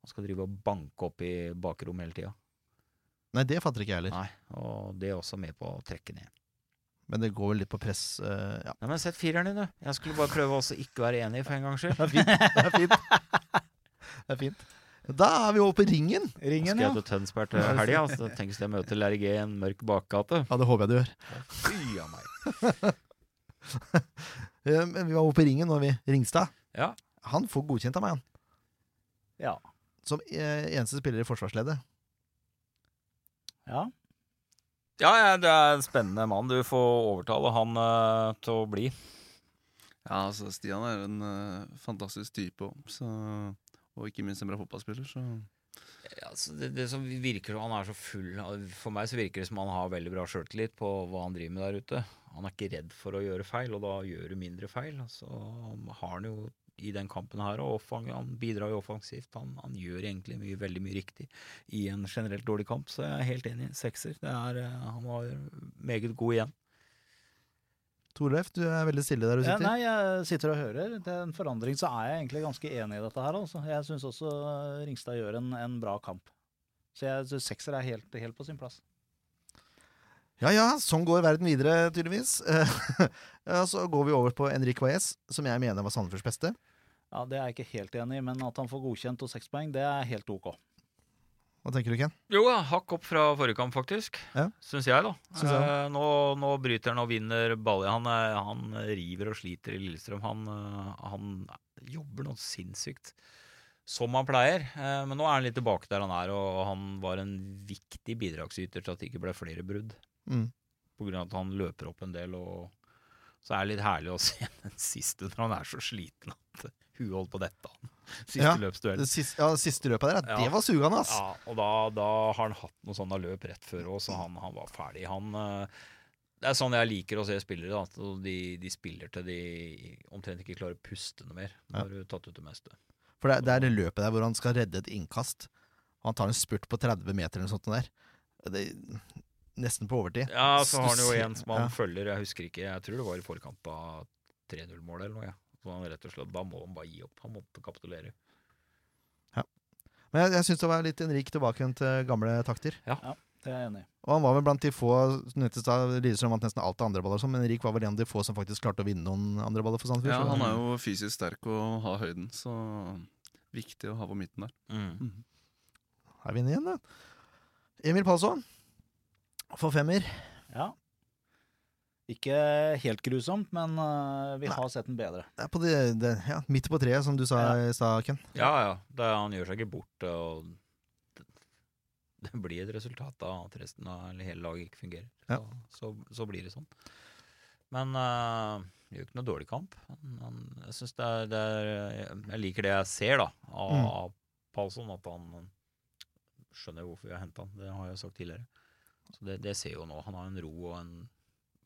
Han skal drive og banke opp i bakrom hele tida. Nei, det fatter ikke jeg heller. Nei, og det er også med på å trekke ned. Men det går vel litt på press. uh, ja. Nei, men Sett fireren din, du. Jeg skulle bare prøve å ikke være enig, for en gangs skyld. Det er fint. Det er fint. Det er fint. Da er vi over på ringen. Ringen, Skal jeg til Tønsberg til helga? Altså, tenk hvis jeg møter Larry G i en mørk bakgate. Ja, det håper jeg du gjør. Fy av meg. Eh, Men vi var over på ringen når vi. Ringstad. Ja. Han får godkjent av meg, han. Ja. Som eh, eneste spiller i forsvarsleddet. Ja. Ja, ja, det er en spennende mann. Du får overtale han eh, til å bli. Ja, altså Stian er en eh, fantastisk type også, så Og ikke minst en bra fotballspiller, så Ja, altså det, det som virker Han er så full av- For meg så virker det som han har veldig bra sjøltillit på hva han driver med der ute. Han er ikke redd for å gjøre feil, og da gjør du mindre feil. Så har han jo i den kampen her, og offang, han bidrar jo offensivt. Han, han gjør egentlig mye, veldig mye riktig i en generelt dårlig kamp, så jeg er helt enig. Sekser. Det er, eh, han var meget god igjen. Torleif, du er veldig stille der du Ja, sitter. nei, jeg sitter og hører. Til en forandring så er jeg egentlig ganske enig i dette her. Altså. Jeg syns også Ringstad gjør en, en bra kamp. Så jeg syns sekser er helt, helt på sin plass. Ja ja, sånn går verden videre, tydeligvis. Eh, ja, så går vi over på Henrik Valles, som jeg mener var Sandefjords beste. Ja, Det er jeg ikke helt enig i, men at han får godkjent og seks poeng, det er helt ok. Hva tenker du, Ken? Jo, hakk opp fra forrige kamp, faktisk. Ja. Syns jeg, da. Syns jeg. Eh, nå, nå bryter han og vinner ballet. Han, han river og sliter i Lillestrøm. Han, eh, han jobber noe sinnssykt. Som han pleier. Eh, men nå er han litt tilbake der han er, og han var en viktig bidragsyter til at det ikke ble flere brudd. Mm. På grunn av at han løper opp en del, og så er det litt herlig å se den siste når han er så sliten at huet holdt på dette. Siste Ja, løpsduell. Det siste, ja, siste løpet der, ja, Ja. det var sugende, ass. Ja, og da, da har han hatt noe sånne løp rett før òg, så han, han var ferdig. Han, eh, det er sånn jeg liker å se spillere. Da, de, de spiller til de omtrent ikke klarer å puste noe mer. Da har du tatt ut det meste. For det, det er det løpet der hvor han skal redde et innkast. Han tar en spurt på 30 meter eller noe sånt der. Det, nesten på overtid. Ja, så har han jo en som han ja. følger, jeg husker ikke, jeg tror det var i forkant av 3-0-målet eller noe. Ja. Så han rett og slett, Da må han bare gi opp. Han måtte kapitulere. Men jeg, jeg syns det var litt en rik tilbake til gamle takter. Ja, Det er jeg enig i. Og han var vel blant de få som Lillestrøm vant nesten alt av andre baller, sånn, men Rik var vel en av de få som faktisk klarte å vinne noen andre baller for Sandefjord. Ja, han er jo fysisk sterk og har høyden, så viktig å ha på midten der. Mm. Her vinner igjen, da. Emil Palsson for femmer. Ja. Ikke helt grusomt, men uh, vi Nei. har sett den bedre. Det er på det, det, ja, midt på treet, som du sa ja. sa Ken. Ja, ja. Det, han gjør seg ikke bort. Og det, det blir et resultat av at resten av eller hele laget ikke fungerer. Ja. Så, så, så blir det sånn. Men uh, det gjør ikke noe dårlig kamp. Han, jeg synes det er, det er Jeg liker det jeg ser da av, Mm. av Palsson, at han skjønner hvorfor vi har henta han. Det har jeg sagt tidligere. Så det, det ser jo nå. Han har en ro og en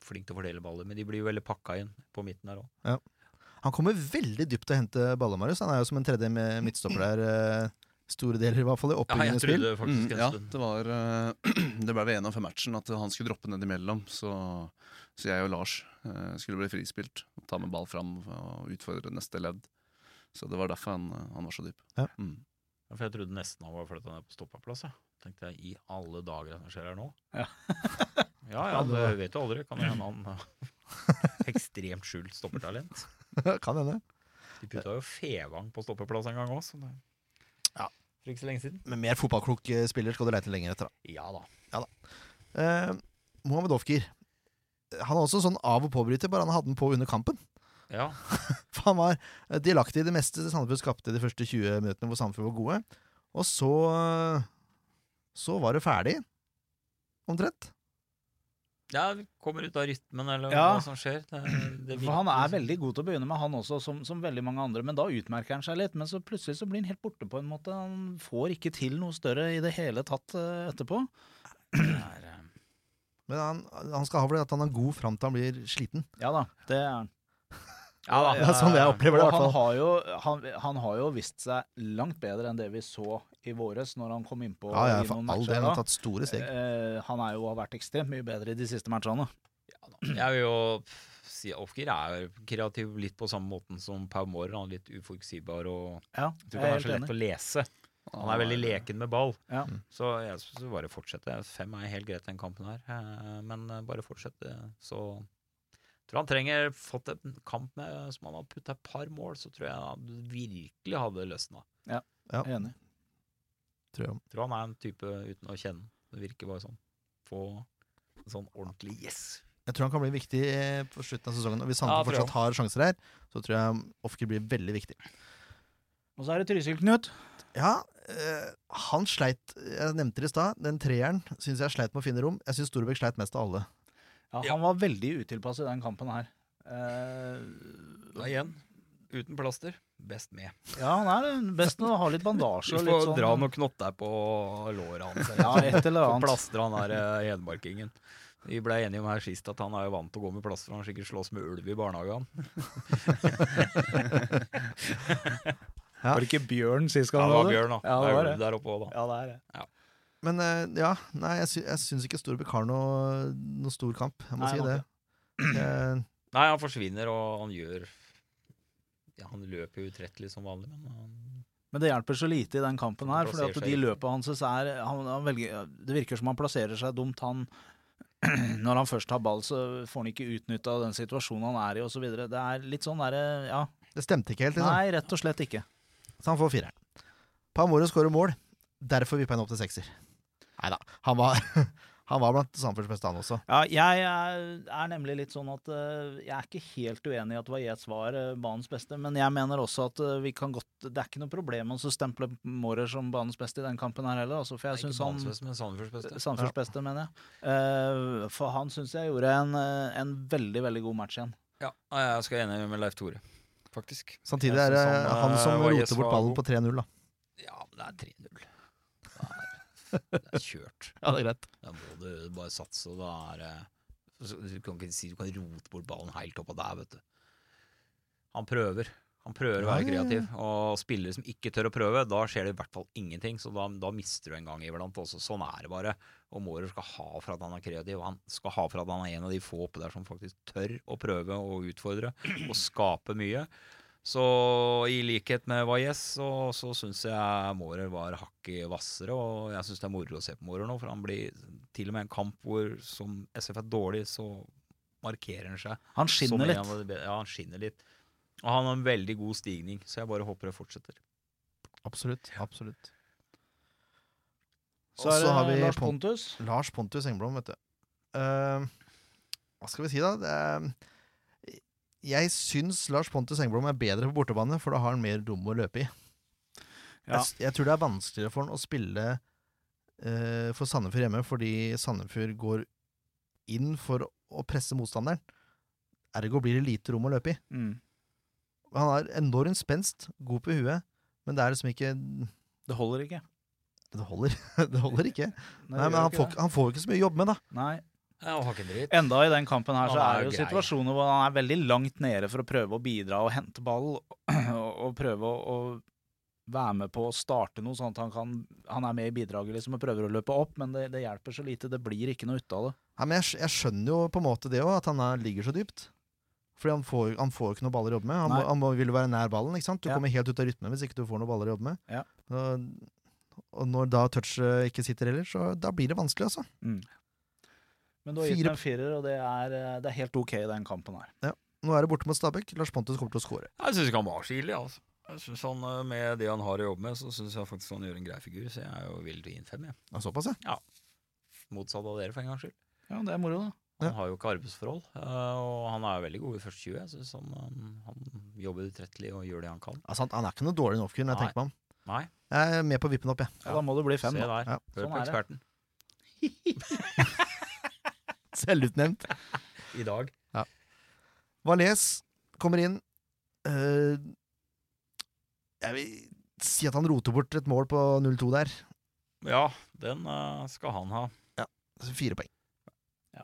flink til å fordele baller. Men de blir jo veldig pakka inn på midten der òg. Han kommer veldig dypt til å hente baller, Marius. Han er jo som en tredje med midtstopper der. eh, Store deler, i hvert fall, i Ja, jeg spill. trodde faktisk Mm, en ja, det var uh, Det ble vi enige om før matchen, at han skulle droppe ned imellom. Så, så jeg og Lars uh, skulle bli frispilt. Ta med ball fram og utfordre neste ledd. Så det var derfor han, han var så dyp. Ja. Mm. Ja, For jeg trodde nesten han var flytta ned på stoppaplass. Jeg. Tenkte jeg, i alle dager hva skjer her nå? Ja. ja, ja, det vet du aldri. Kan hende han har ekstremt skjult stoppertalent. kan hende. De putta jo Fevang på stoppeplass en gang òg, Ja. For ikke så lenge siden. Men mer fotballklok eh, spiller skal du leite lenger etter. da. Ja da. Eh, Mohammed Ofkir. Han er også sånn av- og påbryter, bare han hadde den på under kampen. Ja. For han var eh, delaktig i det meste Sandefjord skapte de første 20 minuttene hvor Sandefjord var gode. Og så Så var det ferdig. Omtrent. ja, vi kommer ut av rytmen, eller Ja. hva som skjer. Det, det For han er veldig god til å begynne med, han også, som, som veldig mange andre. Men da utmerker han seg litt. Men så plutselig så blir han helt borte på en måte. Han får ikke til noe større i det hele tatt eh, etterpå. er, eh, Men han, han skal ha for det at han er god fram til han blir sliten. Ja da, det er han. Ja da. Det er sånn jeg opplever det, i Og hvert han fall. har, jo, han, han har jo vist seg langt bedre enn det vi så i våres, når han kom innpå Ja, ja, for noen all matcher. del. Han har tatt store steg. Eh, han er jo har vært ekstremt mye bedre i de siste matchene. Ja. Jeg vil jo si at Ofkir er kreativ litt på samme måten som Pau Mårer. Han er litt uforutsigbar og Ja, jeg tror ikke han er så lett enig. å lese. Han er veldig leken med ball. Ja. Så jeg synes bare fortsette. Fem er helt greit, den kampen her. Eh, Men eh, bare fortsette. Så tror han trenger fått en kamp med som han hadde putta et par mål, så tror jeg han virkelig hadde løsna. Ja, Jeg er Enig. tror jeg. Tror han er en type uten å kjenne. Det virker bare sånn. Få en sånn ordentlig yes. Jeg tror han kan bli viktig eh, på slutten av sesongen. Og hvis Ja, Sandefjord jeg fortsatt har sjanser her, så tror jeg Ofker blir veldig viktig. Og så er det Trysil-Knut. Ja, øh, han sleit Jeg nevnte det i stad. Den treeren syns jeg sleit med å finne rom. Jeg syns Storbekk sleit mest av alle. Ja, Ja. han var veldig utilpass i den kampen her. Eh, Da igjen, uten plaster, best med. ja, han er. Best når han har litt bandasje Du får sånn dra noen knotter på låret hans. Ja, et eller annet. plastre han der eh, hedmarkingen. Vi ble enige om her sist at han er jo vant til å gå med plaster. Han sikkert slåss med ulv i barnehagen. Ja. Var det ikke Bjørn sist Ja, gang? det var? Bjørn, da. Ja, det det er ulv der oppe òg, da. Ja, det er det. Men eh, ja, nei, jeg, sy jeg syns ikke Storbekk har noe, noe stor kamp. Jeg må Nei, si det. Eh, Nei, han forsvinner, og han gjør ja, Han løper jo utrettelig som vanlig, men han Men det hjelper så lite i den kampen her. For de løpene hans er han, han velger, Det virker som han plasserer seg dumt. Han, når han først har ball, så får han ikke utnytta den situasjonen han er i, osv. Det er litt sånn derre Ja. det stemte ikke helt, liksom. Nei, rett og slett ikke. Så han får fireren. Pamore skårer mål. Derfor vipper jeg han opp til sekser. Nei da. Han var, han var blant Sandefjords beste, han også. Ja, jeg er, er nemlig litt sånn at eh, jeg er ikke helt uenig i at Valles var uh, banens beste, men jeg mener også at eh, vi kan godt Det er ikke noe problem å så stemple Mårer som banens beste i den kampen her heller, altså, for jeg Ikke syns han banens beste, men Sandefjords beste. Sandefjords beste, mener jeg. Eh, for han syns jeg gjorde en, en veldig, veldig god match igjen. Ja, jeg skal enig med Leif Tore, faktisk. Samtidig er det han, som roter bort ballen på 3-0, da. Ja, men det er 3-0. Det er, kjørt. Ja, det er greit. Da må du bare satse, og da er det Du kan ikke si du kan rote bort ballen helt oppå der, vet du. Han prøver. Han prøver å være kreativ. Og spillere som ikke tør å prøve, da skjer det i hvert fall ingenting. Så da, da mister du en gang iblant også. Sånn er det bare. Og Mårer skal ha for at han er kreativ. Og han skal ha for at han er en av de få oppe der som faktisk tør å prøve å utfordre og skape mye. Så i likhet med Valles, så, så syns jeg Mårer var hakket hvassere. Og jeg syns det er moro å se på Mårer nå, for han blir til og med en kamp hvor som SF er dårlig, så markerer han seg. Han skinner litt. av Ja, han skinner litt. Og han har en veldig god stigning, så jeg bare håper det fortsetter. Absolutt. absolutt. Så så har vi Lars Pontus. Pontus. Lars Pontus Engblom, vet du. Uh, hva skal vi si, da? Det er, jeg syns Lars Pontus Engblom er bedre på bortebane, for da har han mer rom å løpe i. Ja. Jeg, jeg tror det er vanskeligere for han å spille uh, for Sandefjord hjemme, fordi Sandefjord går inn for å presse motstanderen. Ergo blir det lite rom å løpe i. Mm. Han er enormt spenst, god på huet, men det er liksom ikke Det holder ikke. Det holder, det holder ikke. Nei, Nei, men han ikke får, han får ikke så mye jobb med, da. Nei. Enda i den kampen her så er er det jo grei. situasjoner hvor han er veldig langt nede for å prøve å bidra og hente ball, og, og prøve å, være med på å starte noe, sånn at han kan Han er med i bidraget liksom og prøver å løpe opp, men det, det hjelper så lite. Det blir ikke noe ut av det. Ja, men jeg, jeg skjønner jo på en måte det òg, at han er, ligger så dypt. Fordi han får, han får ikke noen baller å jobbe med. Han, må, han må, vil jo være nær ballen. ikke sant? Du Ja. kommer helt ut av rytmen hvis ikke du får noen baller å jobbe med. Ja. Og, og når da touchet ikke sitter heller, så da blir det vanskelig, altså. Men du har gitt meg en firer, og det er, eh, det er helt ok i den kampen her. Ja. Nå er det borte mot Stabæk. Lars Pontus kommer til å score. Jeg syns ikke han var så ille, altså. Jeg synes han, eh, Med det han har å jobbe med, så syns jeg faktisk han gjør en grei figur. Så jeg er jo vill til å gi en fem, jeg. Ja, såpass, ja. Motsatt av dere, for en gangs skyld. Ja, det er moro, da. Han Ja. har jo ikke arbeidsforhold, eh, og han er veldig god i første 20. Jeg synes han, han, han jobber utrettelig og gjør det han kan. Altså, han, han er ikke noe dårlig når jeg Nei. tenker meg om. Nei, Jeg er med på vippen opp, jeg. Ja, da må det bli fem, se da. der. Ja. Hør Sånn på er eksperten. Selvutnevnt. I dag. Valais kommer inn. Uh, jeg vil si at han roter bort et mål på 0-2 der. Ja, den uh, skal han ha. Så Fire poeng. Ja.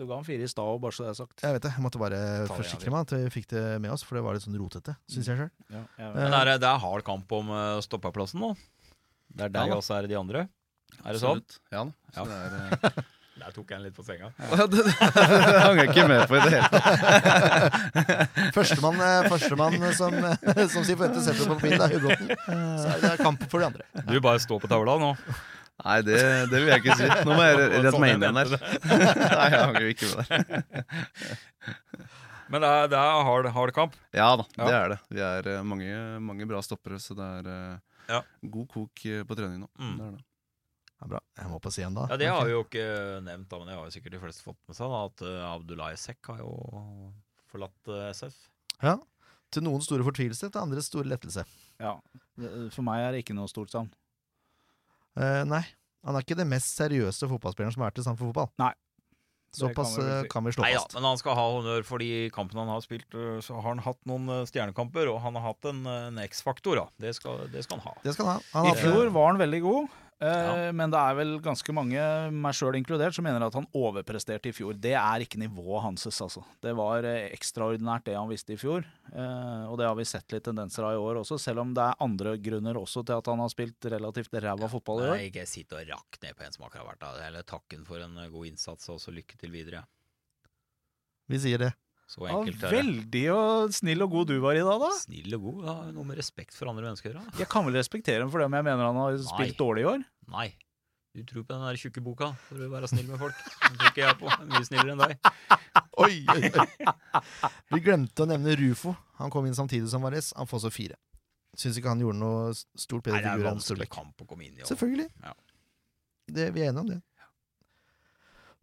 Du ga han fire i stad òg, bare så det er sagt. Jeg vet det, jeg måtte bare Ta forsikre meg at vi fikk det med oss, for det var litt sånn rotete, syns jeg sjøl. Ja, uh, Men det er, det er hard kamp om uh, stoppeplassen nå. Det er deg, Ja og så er det de andre. Er det sånn? Ja da. Så Ja. det er, Der tok jeg den litt på senga. det, det, hang jeg ikke med på i det hele tatt. Førstemann første som, eh, som sier forventer setter på papiret, er Høybråten. Så er det kamp for de andre. Du bare stå på tavla nå. Nei, det, det vil jeg ikke si. Nå må jeg re- rette meg jeg inn igjen her. Nei, jeg hang jo ikke med der. Men det er, det er hard, hard kamp. Ja da, Ja. det er det. Vi er eh, mange, mange bra stoppere, så det er eh, Ja. god kok eh, på trening nå. Mm. Det er det. Ja, bra. Jeg må på scenen da. Ja, Det har vi jo ikke nevnt, da, men det har jo sikkert de fleste fått med seg. Da, at uh, Abdullah Sekk har jo forlatt eh, SF. Ja. Til noen store fortvilelse, til andres store lettelse. Ja. For meg er det ikke noe stort savn. Eh, nei, han er ikke det mest seriøse fotballspilleren som har vært i Sandefjord fotball. Nei. Såpass kan eh, si. kan vi slå Nei fast. Ja, men han skal ha honnør for de kampene han har spilt. eh, Så har han hatt noen eh, stjernekamper, og han har hatt en, eh, en X-faktor. Det skal, det skal han ha. Det skal han ha. Han I fjor var han veldig god, eh, Ja. men det er vel ganske mange, meg sjøl inkludert, som mener at han overpresterte i fjor. Det er ikke nivået hans, altså. Det var eh, ekstraordinært det han visste i fjor, eh, og det har vi sett litt tendenser av i år også, selv om det er andre grunner også til at han har spilt relativt ræva fotball i år. Nei, ikke sitt og rakk ned på en som akkurat har vært der. Eller takken for en eh, god innsats, og så lykke til videre. Vi sier det. Så Ja, enkelt er det. veldig og snill og god du var i dag, da. Snill og god. Ja, noe med respekt for andre mennesker å gjøre. da. Jeg kan vel respektere ham for det om jeg mener han har spilt dårlig i år. Nei. Du tror på den der tjukke boka for å være snill med folk. Den tror ikke jeg på. Jeg er Mye snillere enn deg. Oi, oi, oi. Vi glemte å nevne Rufo. Han kom inn samtidig som Vares. Han får så fire. Syns ikke han gjorde noe stort bedre er figur enn og- Selvfølgelig. Ja. Det, vi er enige om det.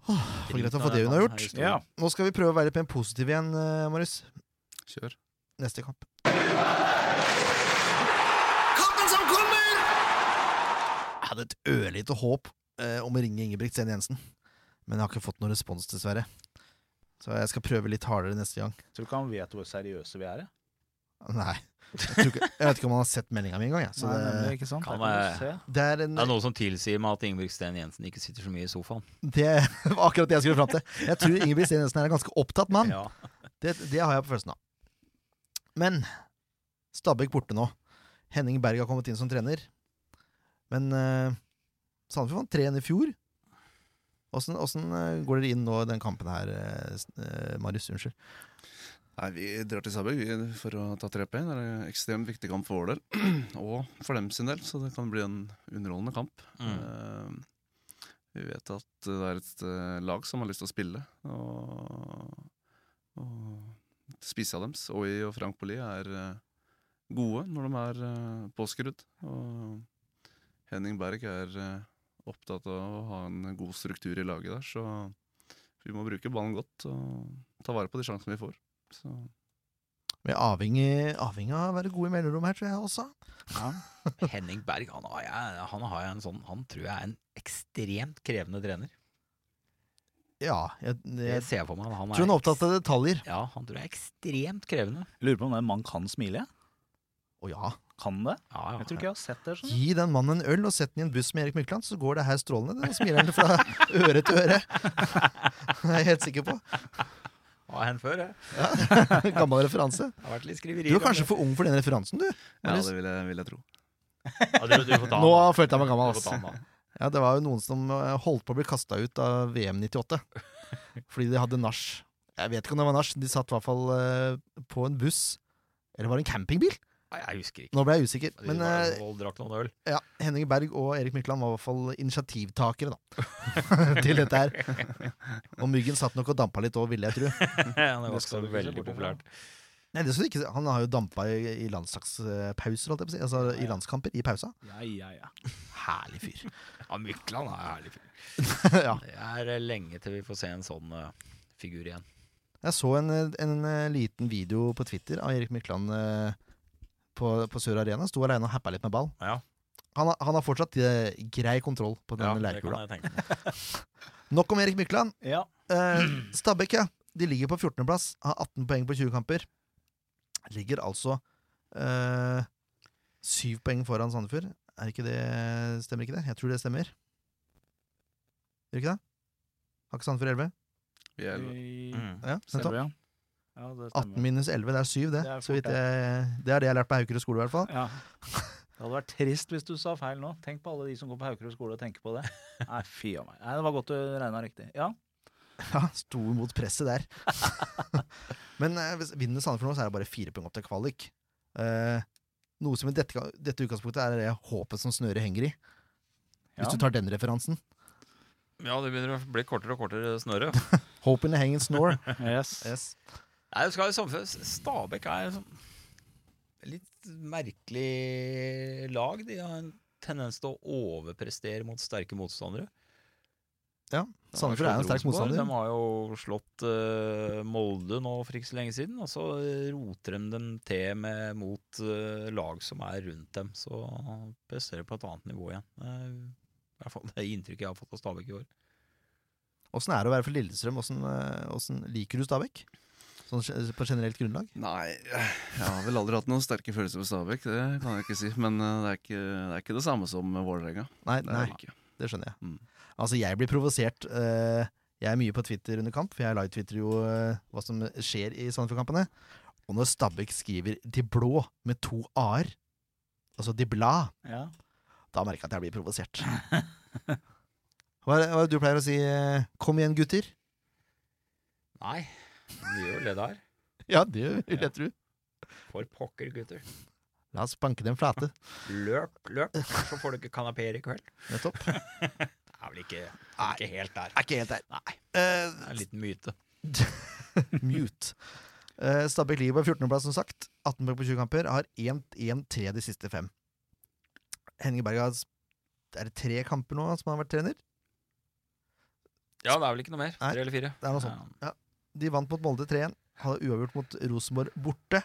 Åh, for greit å få det her. Ja. Nå skal vi prøve å være litt mer positive igjen, eh, Marius. Kjør. Neste kamp. Kampen som kommer! Jeg hadde et ørlite håp eh, om å ringe Ingebrigt Sene Jensen, men jeg har ikke fått noen respons, dessverre. Så jeg skal prøve litt hardere neste gang. Tror du ikke han vet hvor seriøse vi er? jeg? Nei. Jeg, tror ikke, jeg vet ikke om han har sett meldinga mi engang. Ja. Det, det, ikke sant? Kan jeg- det er en Det er noe som tilsier meg at Ingebrigt Sten Jensen ikke sitter så mye i sofaen. Det var akkurat det jeg skulle fram til. Jeg tror Ingebrigt Sten Jensen er en ganske opptatt mann. Ja. Det, det har jeg på følelsen av. Men Stabæk borte nå. Henning Berg har kommet inn som trener. Men uh, Sandefjord vant 3-1 i fjor. Åssen eh, går dere inn nå i den kampen her, uh, Marius? Unnskyld. Nei, Vi drar til Sabeg for å ta tre poeng. Det er en ekstremt viktig kamp for vår del, og for dem sin del, så det kan bli en underholdende kamp. Mm. Uh, vi vet at det er et eh, lag som har lyst til å spille, og, og spissa deres, Oi og Frank Poli, er eh, gode når de er påskrudd. Og Henning Berg er opptatt av å ha en god struktur i laget der, så vi må bruke ballen godt og ta vare på de sjansene vi får. Så Vi er avhengig, avhengig av å være gode i mellomrom her, tror jeg også. Henning Berg han har, jeg, han har jeg en sånn Han tror jeg er en ekstremt krevende trener. Ja, jeg, jeg ser jeg for meg. Han tror han er opptatt av detaljer. Ja, han tror jeg er ekstremt krevende. Lurer på om den mannen kan smile? Å ja. Kan det? Ja, ja. Jeg tror ikke jeg har sett det. sånn. Gi den mannen en øl og sett den i en buss med Erik Mykland, så går det her strålende. Da smiler han fra øre til øre. Det er jeg helt sikker på. Var hen før, jeg. Gammel referanse. Det har vært litt Du er kanskje for ung for den referansen, du. ja, det vil jeg, vil jeg tro. ja, du, du ta Nå følte jeg meg gammel. Ass. Ja, det var jo noen som eh, holdt på å bli kasta ut av VM 98. Fordi de hadde nach. Jeg vet ikke om det var nach. De satt i hvert fall eh, på en buss. Eller var det en campingbil? Jeg husker ikke. Nå ble jeg usikker. Men øl. ja, Henning Berg og Erik Mykland var i hvert fall initiativtakere da til dette her. Og Myggen satt nok og dampa litt òg, ville jeg tro. Ja, det var skal så du ikke se veldig populært. Nei, det ikke, Han har jo dampa i, i landslagspauser, holdt jeg på å si. Altså i landskamper, i pausa. Ja, ja, ja. Herlig fyr. Ja, Mykland er herlig fyr. ja. Det er eh, lenge til vi får se en sånn uh, figur igjen. Jeg så en, en, en, liten video på Twitter av Erik Mykland eh, på, på Sør Arena. Sto alene og happa litt med ball. Ja, Han, han har fortsatt eh, grei kontroll på ja denne kan leirkula. Nok om Erik Mykland. ja. Eh, Stabæk, ja. De ligger på 14.-plass, har 18 poeng på 20 kamper. Ligger altså eh, 7 poeng foran Sandefjord. Er ikke det, Stemmer ikke det? Jeg tror det stemmer. Gjør ikke det? Har ikke Sandefjord 11? Vi er, Mm. Ja. Stemmer, ja. Ja det 18 minus 11, det er 7, det. Det er Så vidt fort, jeg, det er det jeg har lært på Haukerud skole, i hvert fall. Ja. Det hadde vært trist hvis du sa feil nå. Tenk på alle de som går på Haukerud skole og tenker på det. Nei, fy a meg. Nei, Det var godt du regna riktig. Ja. Ja, Sto imot presset der. Men eh, hvis vinner Sandefjord nå, så er det bare fire poeng opp til kvalik. Eh, noe som i dette, dette utgangspunktet er det håpet som snøret henger i. Hvis Ja. du tar den referansen. Ja, det begynner å bli kortere og kortere snøre. Hope in a hanging snore. Yes. Yes. Nei, det skal jo samfunnet Stabæk er sånn litt merkelig lag. De har en tendens til å overprestere mot sterke motstandere. Ja, De Sandefjord er en sterk Rosenborg, motstander. De har jo slått uh, Molde nå for ikke så lenge siden, og så roter de dem til med, mot uh, lag som er rundt dem. Så presterer på et annet nivå igjen. Er hvert fall det inntrykket jeg har fått av Stabæk i år. Åssen er det å være for Lillestrøm? Åssen eh, liker du Stabæk? Sånn på generelt grunnlag? nei, jeg har vel aldri hatt noen sterke følelser for Stabæk, det kan jeg ikke si. Men eh, det er ikke det, er ikke det samme som Vålerenga. Nei, Det er nei, det skjønner jeg. Mm. Altså, jeg blir provosert. eh, jeg er mye på Twitter under kamp, for jeg live-twitrer jo eh, hva som skjer i Sandefjord-kampene. Og når Stabæk skriver 'De blå' med to a-er, altså 'De bla', Ja. da merker jeg at jeg blir provosert. Hva er, det du pleier å si? 'Kom igjen, gutter'? Nei, de gjør jo det der. Ja, det vil jeg tro. For pokker, gutter. La oss banke dem flate. Løp, løp, så får du ikke kanapeer i kveld. Nettopp. Det er vel ikke, det er ikke helt der. Er ikke helt der. Nei, Eh, det er en liten myte. mute. Uh, Stabæk ligger på 14.-plass, som sagt. 18 poeng på 20 kamper. Har 1-1-3 de siste fem. Henning Berg har Er det tre kamper nå som han har vært trener? Ja, det er vel ikke noe mer. Nei, Tre eller fire. Det er noe sånt. De vant mot Molde 3-1. Hadde uavgjort mot Rosenborg borte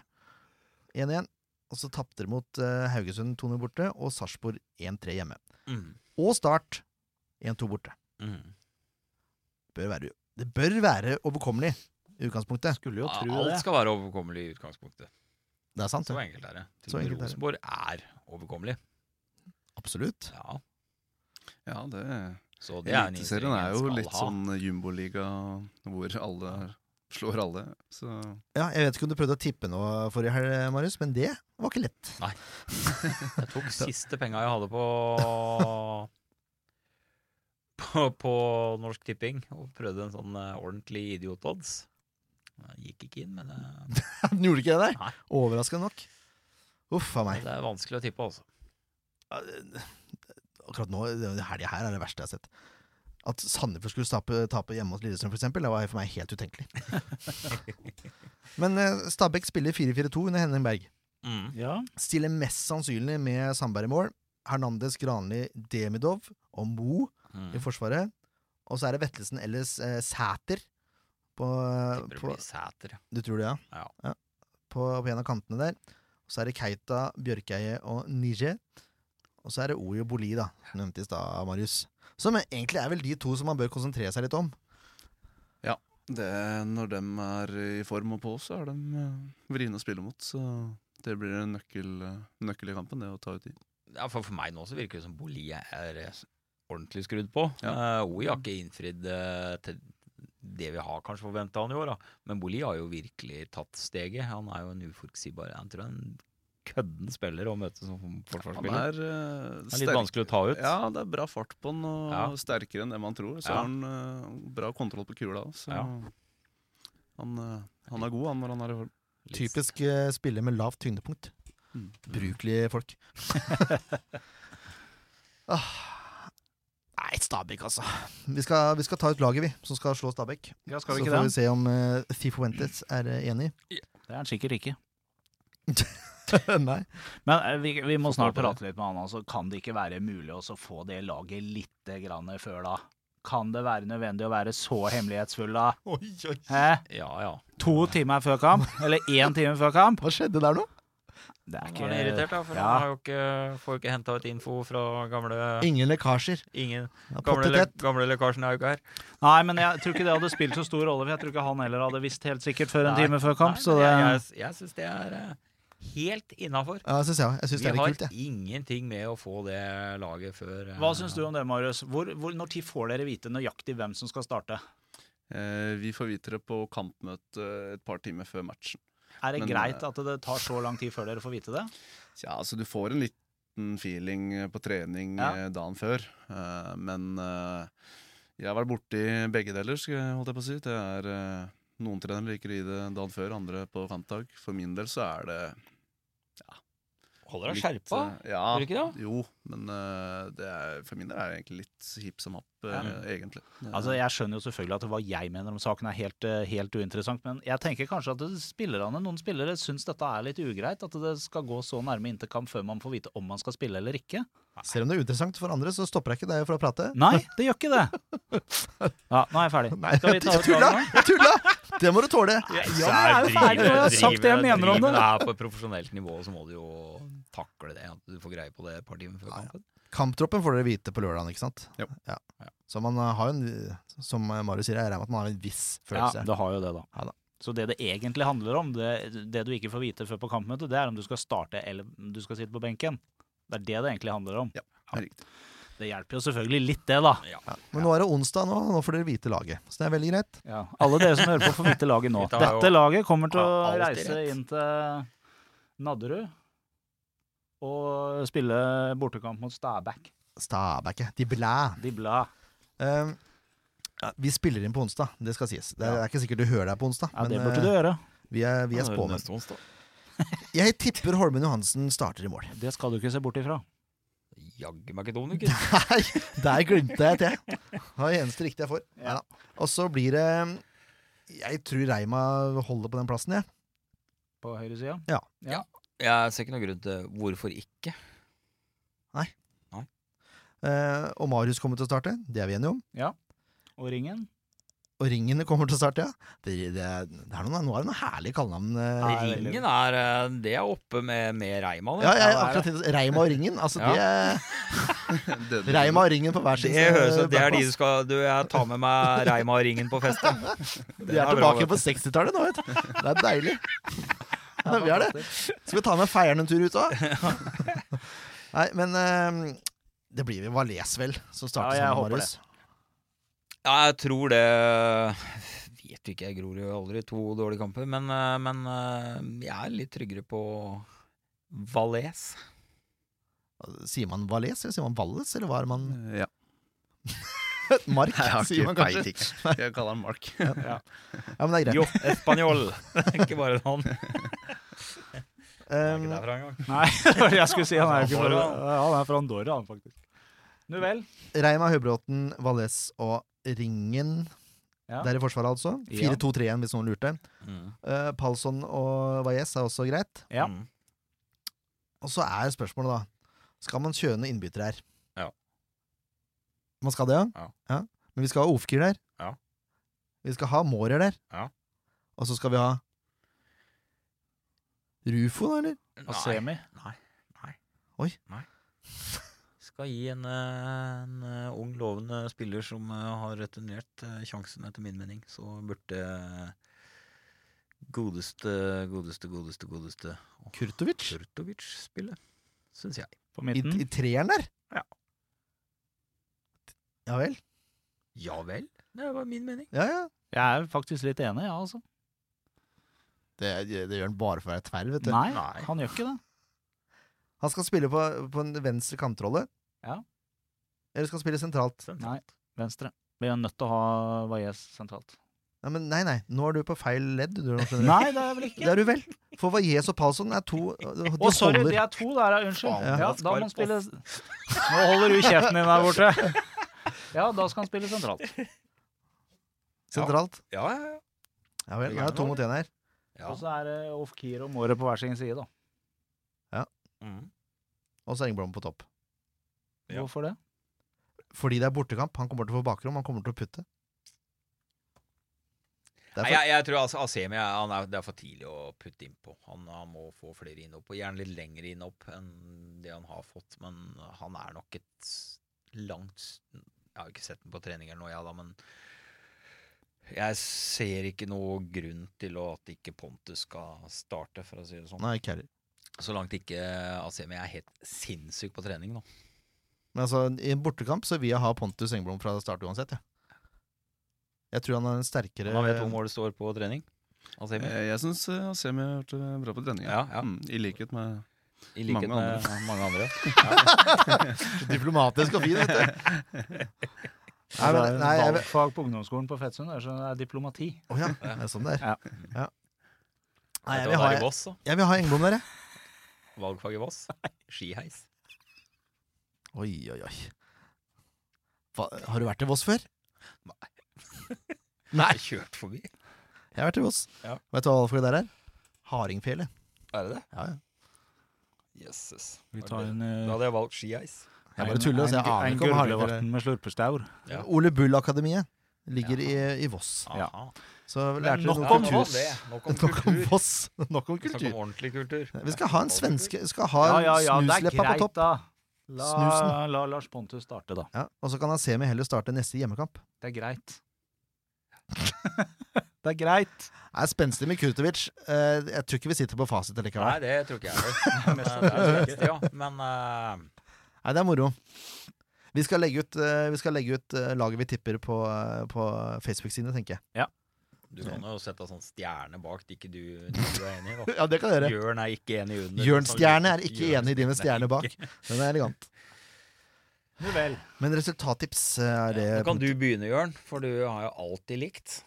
1-1. Og så tapte de mot uh, Haugesund 2-0 borte og Sarpsborg 1-3 hjemme. Mm. Og Start 1-2 borte. Mm. Bør være, det bør være overkommelig i utgangspunktet. Skulle jo Ja, tro Alt det. skal være overkommelig i utgangspunktet. Det er sant, Så det. enkelt er det. Til og med enkelt. Rosenborg er overkommelig. Absolutt. Ja, Ja, det er Eliteserien er jo litt ha. sånn jumboliga hvor alle slår alle. Så Ja, Jeg vet ikke om du prøvde å tippe noe forrige helg, Marius, men det var ikke lett. Nei. Jeg tok siste penga jeg hadde på på, på Norsk Tipping og prøvde en sånn eh, ordentlig idiot-odds. Gikk ikke inn, men eh, Den gjorde ikke det der? Nei. Overraskende nok. Uff a meg. det er vanskelig å tippe, altså. Akkurat nå, denne helga her, er det verste jeg har sett. At Sandefjord skulle tape, tape hjemme hos Lillestrøm, for eksempel, det var for meg helt utenkelig. Men eh, Stabæk spiller 4-4-2 under Henning Berg. Mm. Ja. Stiller mest sannsynlig med Sandberg i mål. Hernandez, Granli, Demidov og Mo Mm. i forsvaret. Og så er det Vettelsen eller eh, Sæter på, Tipper det på blir Sæter. Du tror det, ja? Ja. På, på en av kantene der. Og så er det Keita, Bjørkeie og Nije. Og så er det Oyo og Boli, da, som nevnte i stad, Marius. Som egentlig er vel de to som man bør konsentrere seg litt om. det, når de er i form og på, så er de eh, vriene å spille mot. Så det blir en nøkkel, eh, nøkkel i kampen, det å ta ut de. Ja, for, for meg nå så virker det som Boli er eh, ordentlig skrudd på. Ja. Uh, Oi har ikke innfridd uh, til det vi har kanskje forventa han i år, da. Men Boli har jo virkelig tatt steget. Han er jo en uforutsigbar Jeg tror han kødden spiller å møte som Han er, uh, Det er litt sterk- vanskelig å ta ut. Ja, det er bra fart på han, og Ja. sterkere enn det man tror. Så Ja. har han uh, bra kontroll på kula. Så Ja. han, uh, han er god, han, når han er i form. Typisk spiller med lavt tyngdepunkt. Mm. Brukelige folk. ah. Nei, Stabæk, altså. Vi skal, vi skal ta ut laget, vi, som skal slå Stabæk. ja, skal Så vi ikke får vi se om uh, Fifo Ventes er uh, enig. Det er han sikkert ikke. Nei. Men eh, vi, vi må snart prate litt med han. Altså, kan det ikke være mulig å få det laget litt grann før da? Kan det være nødvendig å være så hemmelighetsfull da? Hæ? Ja, ja. To timer før kamp? Eller én time før kamp? Hva skjedde der nå? Det er Han er irritert, da, for Ja. han har jo ikke, får jo ikke henta ut info fra gamle Ingen lekkasjer. Ingen Gamle, le, gamle lekkasjen er jo ikke her. Nei, men jeg tror ikke det hadde spilt så stor rolle. For jeg tror ikke han heller hadde visst helt sikkert før en Nei, time før kamp. Nei, Så det, jeg, jeg, jeg syns det er eh, helt innafor. Ja, jeg syns jeg, jeg synes Vi det er har kult, ingenting med å få det laget før Hva hva syns du om det, Marius? Hvor, hvor, når tid får dere vite nøyaktig hvem som skal starte? Eh, vi får vite det på kampmøte et par timer før matchen. Er det Men, greit eh, at det tar så lang tid før dere får vite det? Ja, altså du får en liten feeling eh, på trening Ja. eh, dagen før. Eh, men eh, jeg har vært borti begge deler, skal jeg, holdt jeg på å si. Det er eh, Noen trenere liker å gi det dagen før, andre på kampdag. For min del så er det Holder deg skjerpa? eh, ja, Gjør du ikke det? Jo, men uh, det er, for min del er det egentlig litt hipp som happ, eh, Ja. egentlig. Altså, Jeg skjønner jo selvfølgelig at hva jeg mener om saken er helt, eh, helt uinteressant, men jeg tenker kanskje at spillerne, noen spillere syns dette er litt ugreit. At det skal gå så nærme inntil kamp før man får vite om man skal spille eller ikke. Selv om det er uinteressant for andre, så stopper jeg ikke deg fra å prate. Nei, det gjør ikke det! Ja, nå er jeg ferdig. Nei, Skal vi ta jeg tulla! Jeg tulla! Det må du tåle. Ja, jeg er jo ferdig når jeg har sagt det jeg mener om Driver det. det på et profesjonelt nivå, så må du jo takle det. At du får greie på det et par timer før kampen. Kamptroppen får dere vite på lørdag, ikke sant? Jo. Ja. Ja. Så man uh, har jo en Som Marius sier, jeg regner med at man har en viss følelse. Ja, det har jo det, da. Ja da. Så det det egentlig handler om, det, det du ikke får vite før på kampmøtet, det er om du skal starte eller du skal sitte på benken. Det er det det egentlig handler om. Ja, det er riktig. Det hjelper jo selvfølgelig litt, det, da. Ja. Ja. Men nå er det onsdag, nå, nå får dere vite laget. Så det er veldig greit. Ja, alle dere som hører på, får vite laget nå. Dette laget kommer til å reise inn til Nadderud og spille bortekamp mot Stabæk. Stabæk, ja. De blæ. De blæ. Um, ja, vi spiller inn på onsdag, det skal sies. Det er, det er ikke sikkert du hører deg på onsdag, Ja, det men burde uh, du gjøre. vi er, vi er Ja, det spåmenn. neste onsdag. Jeg tipper Holmen Johansen starter i mål. Det skal du ikke se bort ifra. Jaggu meg ikke dum, du, Nei, der glimta jeg til. Det var det eneste riktige jeg får. Ja. Og så blir det Jeg tror Reima holder på den plassen, jeg. på høyresida. Jeg ser ikke noen grunn til hvorfor ikke. Eh, og Marius kommer til å starte, det er vi enige om. Og ringen. Og Ringen kommer til å starte, ja. Det, det, er, det er noen, nå er det noen herlige kallenavn. eh. Ja, er Ringen er eh, Det er oppe med, med Reima. Ja, Ja, akkurat det Reima og Ringen. Altså, Ja. det, Reima og Ringen på hver sin Det høres ut Det er de du skal Du, jeg tar med meg Reima og Ringen på fest. De er, er tilbake på 60-tallet nå, vet du. Det er deilig. Ja, vi er det. Skal vi ta med feieren en tur ut òg? Nei, men uh, det blir vel Valais, vel, som starter Ja, sammen med Marius. Ja, jeg tror det Vet ikke, jeg gror jo aldri to dårlige kamper, men, eh, men eh, jeg er litt tryggere på Valais. Sier man Valais, eller sier man Valles, eller hva er man Ja. Mark, sier man kanskje. ikke. Jeg kaller han Mark. Ja, men det er greit. Jo, Español. ikke bare han. Um, ikke derfra engang. Nei, det det jeg skulle si. Han er ikke fra, ja, han er fra Andorra, han faktisk. Nu vel. Reima, Høybråten, Valles og Ringen. Ja. Det er i forsvaret, altså. 4-2-3-1, hvis noen lurte. Mm. Uh, Palsson og Valles er også greit. Ja. Mm. Og så er spørsmålet, da Skal man kjøre noen innbyttere her? Ja. Man skal det, Ja. Men vi skal ha Ofkir der. Ja. Vi skal ha Mårer der. Ja. Og så skal vi ha Rufo, da, eller? Asemi. Nei. Nei. Oi. Nei. Skal gi en, en eh, ung, lovende spiller som eh, har returnert eh, sjansen, etter min mening. Så burde godeste, godeste, godeste, godeste Kurtovic? Kurtovic spille, syns jeg. På I, midten. I treeren der? Ja. Ja vel? Ja vel, det var min mening. Ja, ja. Jeg er faktisk litt enig, ja, altså. Det, det gjør han bare for å være tverr, vet du. Nei, Nei. han gjør ikke det. Han skal spille på, på en venstre kantrolle. Ja. Eller skal han spille sentralt? sentralt? Nei, venstre. Vi er nødt til å ha Valles sentralt. Nei, men nei, nei. Nå er du på feil ledd. Du. Nei, det er vel ikke. Det er du vel. For Valles og Palsson er to De Å, sorry, holder. de er to der. Unnskyld. Faen, Ja, er da må han spille Nå holder du kjeften din der borte. Ja, da skal han spille sentralt. sentralt. Ja, ja, ja. Ja vel. Da er det to mot én her. ja. Og så er det off-keer og Måre på hver sin side, da. Mm. Og så Engblom på topp. Ja. Hvorfor det? Fordi det er bortekamp. Han kommer til å få bakrom. Han kommer til å putte. Det er Nei, for, jeg, jeg tror altså Asemi er, han er, det er for tidlig å putte innpå. Han, han må få flere innhopp, og gjerne litt lengre innhopp enn det han har fått. Men han er nok et langt Jeg har ikke sett den på treninger nå, ja da, men jeg ser ikke noe grunn til at ikke Pontus skal starte, for å si det sånn. Nei, ikke heller. Så langt ikke Asemi er helt sinnssyk på trening nå. Men altså, i en bortekamp så vil jeg ha Pontus Engblom fra start uansett, jeg. Jeg tror han er en sterkere Han vet hvor målet står på trening. Asemi. Eh, Jeg syns Asemi har vært eh, bra på trening. Ja, ja. Mm, I likhet med I likhet mange med mange andre. Diplomatisk og fin, vet du. Nei, men, nei, jeg, valgfag på ungdomsskolen på Fettsund, er sånn- er diplomati. Oh, ja, det er sånn det er. Ja. Ja. Nei, jeg vil ha, det i Voss, da? jeg vil ha Engblom der, jeg. Valgfag i Voss. Skiheis. Oi, oi, oi. Hva, har du vært i Voss før? Nei. Nei, Jeg har kjørt forbi. jeg har vært i Voss. Ja. Vet du hva valgfaget der er? Hardingfjellet. Er det det? Ja, ja. Jøsses. Vi tar en, Da eh, hadde jeg valgt skiheis. Jeg bare tuller, altså. Jeg aner ikke om Harlevatn med slurpestaur. Ja. Ole Bull-akademiet ligger i, i Voss. Ja. Så lærte nok om noe kultur. Voss. det. Nok om Nok om. Voss. Nok om kultur. om ordentlig kultur. Vi skal ha en svenske Vi skal ha Ja, ja, ja, snusleppa på topp. da. La, la Lars Pontus starte, da. Ja, og så kan han se om vi heller starte neste hjemmekamp. Det er greit. det er greit. Det er spenstig med Kurtovic. Eh, jeg tror ikke vi sitter på fasit Nei, det tror ikke jeg heller. Men, det spenstig, ja. Men uh... Nei, det er moro. Vi skal legge ut, eh, vi skal legge ut laget vi tipper på, på Facebook-sidene, tenker jeg. Ja. du kan jo sette sånn stjerne bak det ikke du, du er enig i. da. Ja, det kan jeg gjøre. Jørn er ikke enig under. Jørn Stjerne er ikke enig i de med stjerne bak. Den er elegant. Nå vel. Men resultattips er det Nå kan du begynne, Jørn, for du har jo alltid likt.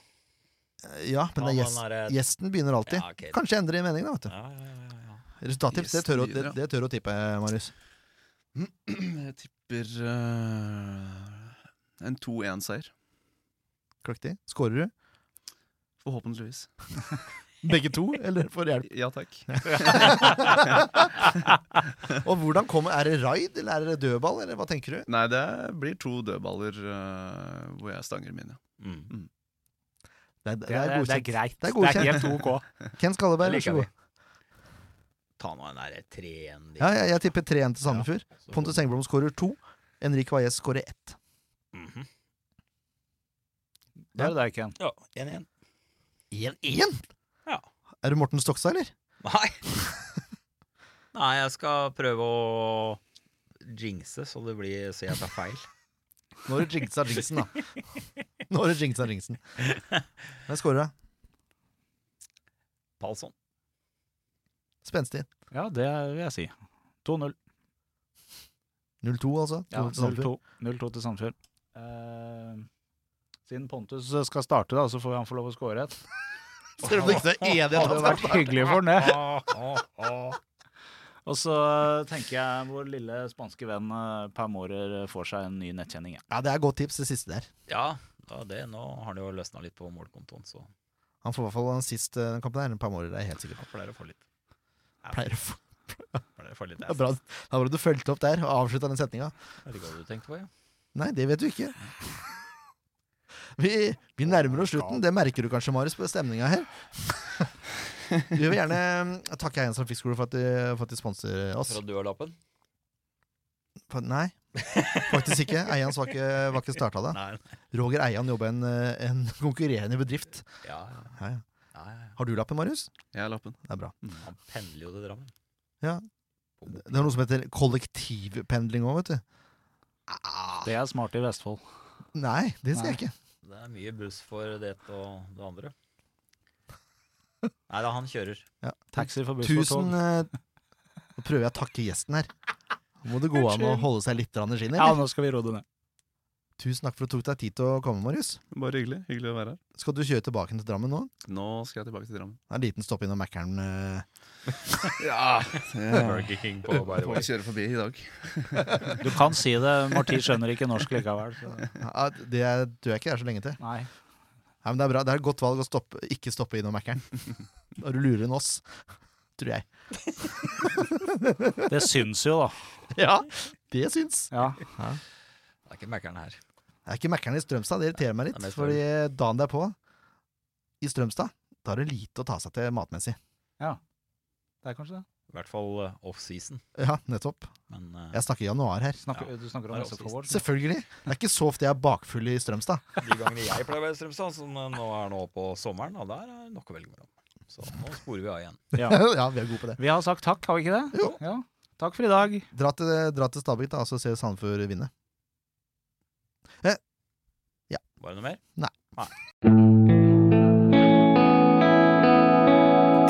Ja, men det er gjest, er et- gjesten begynner alltid. Ja, okay. Kanskje jeg endrer mening, da. vet du Ja, ja, ja, ja. Resultattips, det tør, å, det, det tør å tippe, Marius. Jeg tipper uh, en 2-1-seier. Kløktig. Skårer du? Forhåpentligvis. Begge to, eller får hjelp? Ja takk. Og hvordan kommer Er det raid, eller er det dødball, eller hva tenker du? Nei, det blir to dødballer uh, hvor jeg stanger mine. Mm. Det er, Det er, det er greit. Det er godkjent. helt OK. Ken Skalleberg, vær så god. Ta nå den derre 3-1 Ja, jeg, jeg tipper 3-1 til Sandefjord. Ja, Pontus Engblom skårer to. Henrik Wajez skårer ett. Mhm. Det er det deg, Ken. Ja, 1-1. 1-1? Ja. Er du Morten Stokstad, eller? Nei. Nei, jeg skal prøve å jinxe, så det blir så jeg tar feil. Nå har du jinxa jinxen, da. Nå har du jinxa jinxen. Hvem skårer da? Palsson. Spenstig. Ja, det vil jeg si. 2-0. 0-2, altså. Ja, To til Sandefjord. 0-2 0-2 til Sandefjord. Uh, siden Pontus skal starte, da, så får han få lov å score et. Selv om det ikke er enighet Det hadde vært hyggelig for ham, det. Og så tenker jeg vår lille spanske venn eh, Per Mårer får seg en ny nettkjenning. Ja. Ja, det er godt tips, det siste der. Ja, ja, det, nå har det jo løsna litt på målkontoen, så Han får i hvert fall den siste den kampen her. Et par mål det er jeg helt sikker på. jeg pleier å få litt. Ja, Pleier å få- det er få litt Det er bra. Da det du fulgte opp der og avslutta den setninga. Vet ikke hva du tenkte på, ja. Nei, det vet du ikke. Vi, vi nærmer oss slutten. Det merker du kanskje, Marius, på stemninga her. Vi vil gjerne mm, takke Eians Trafikkskole for at de, for at de sponser oss. For at du har lappen? nei, faktisk ikke. Eian var ikke, var ikke starta da. Roger Eian jobba i en, eh, en konkurrerende bedrift. Ja, ja, Ja, ja. ja, ja, ja. Har du lappen, Marius? Jeg har lappen. Det er bra. Han pendler jo til Drammen. Ja. Det er noe som heter kollektivpendling òg, vet du. Det er smart i Vestfold. Nei, det Nei. jeg ikke. Det er mye buss for det og det andre. Nei da, han kjører. Taxi for buss og Tusen tog. eh, Nå prøver jeg å takke gjesten her. Nå må det gå an å holde seg litt i skinnet. Ja, nå skal vi råde det ned. Tusen takk for at du tok deg tid til å komme, Marius. Bare hyggelig. Hyggelig å være her. Skal du kjøre tilbake til Drammen nå? Nå skal jeg tilbake til Drammen. Det er en liten stopp innom Mækkern. eh. Ja, Burger King på By the Får kjøre forbi i dag. Du kan si det. Marti skjønner ikke norsk likevel. Så. Ja, det er- tror jeg ikke er så lenge til. Nei. Nei, men Det er bra. Det er et godt valg å stoppe, ikke stoppe innom Mækkern. Da er du lurere enn oss, tror jeg. Det syns jo, da. Ja, det syns. Ja. Det er ikke Mækkern her. Det er ikke Mækkern i Strømstad. Det irriterer meg litt. Ja, Fordi dagen derpå, i Strømstad, da er det lite å ta seg til matmessig. Ja, Det er kanskje det. I hvert fall eh, off-season. Ja, nettopp. Men uh, Jeg snakker januar her. Snakker, Ja. Du snakker om SFK-vår? Selvfølgelig. Det er ikke så ofte jeg er bakfull i Strømstad. de gangene jeg pleier å være i Strømstad, som eh, nå er nå på sommeren, og der er det nok å velge mellom. Så nå sporer vi av igjen. Ja. ja, vi er gode på det. Vi har sagt takk, har vi ikke det? Jo. Ja. Takk for i dag. Dra til, dra til Stabæk, da, så ser Sandefjord vinne. Ja Var det noe mer? Nei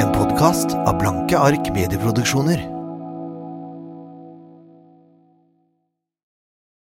En podkast av Blanke ark medieproduksjoner.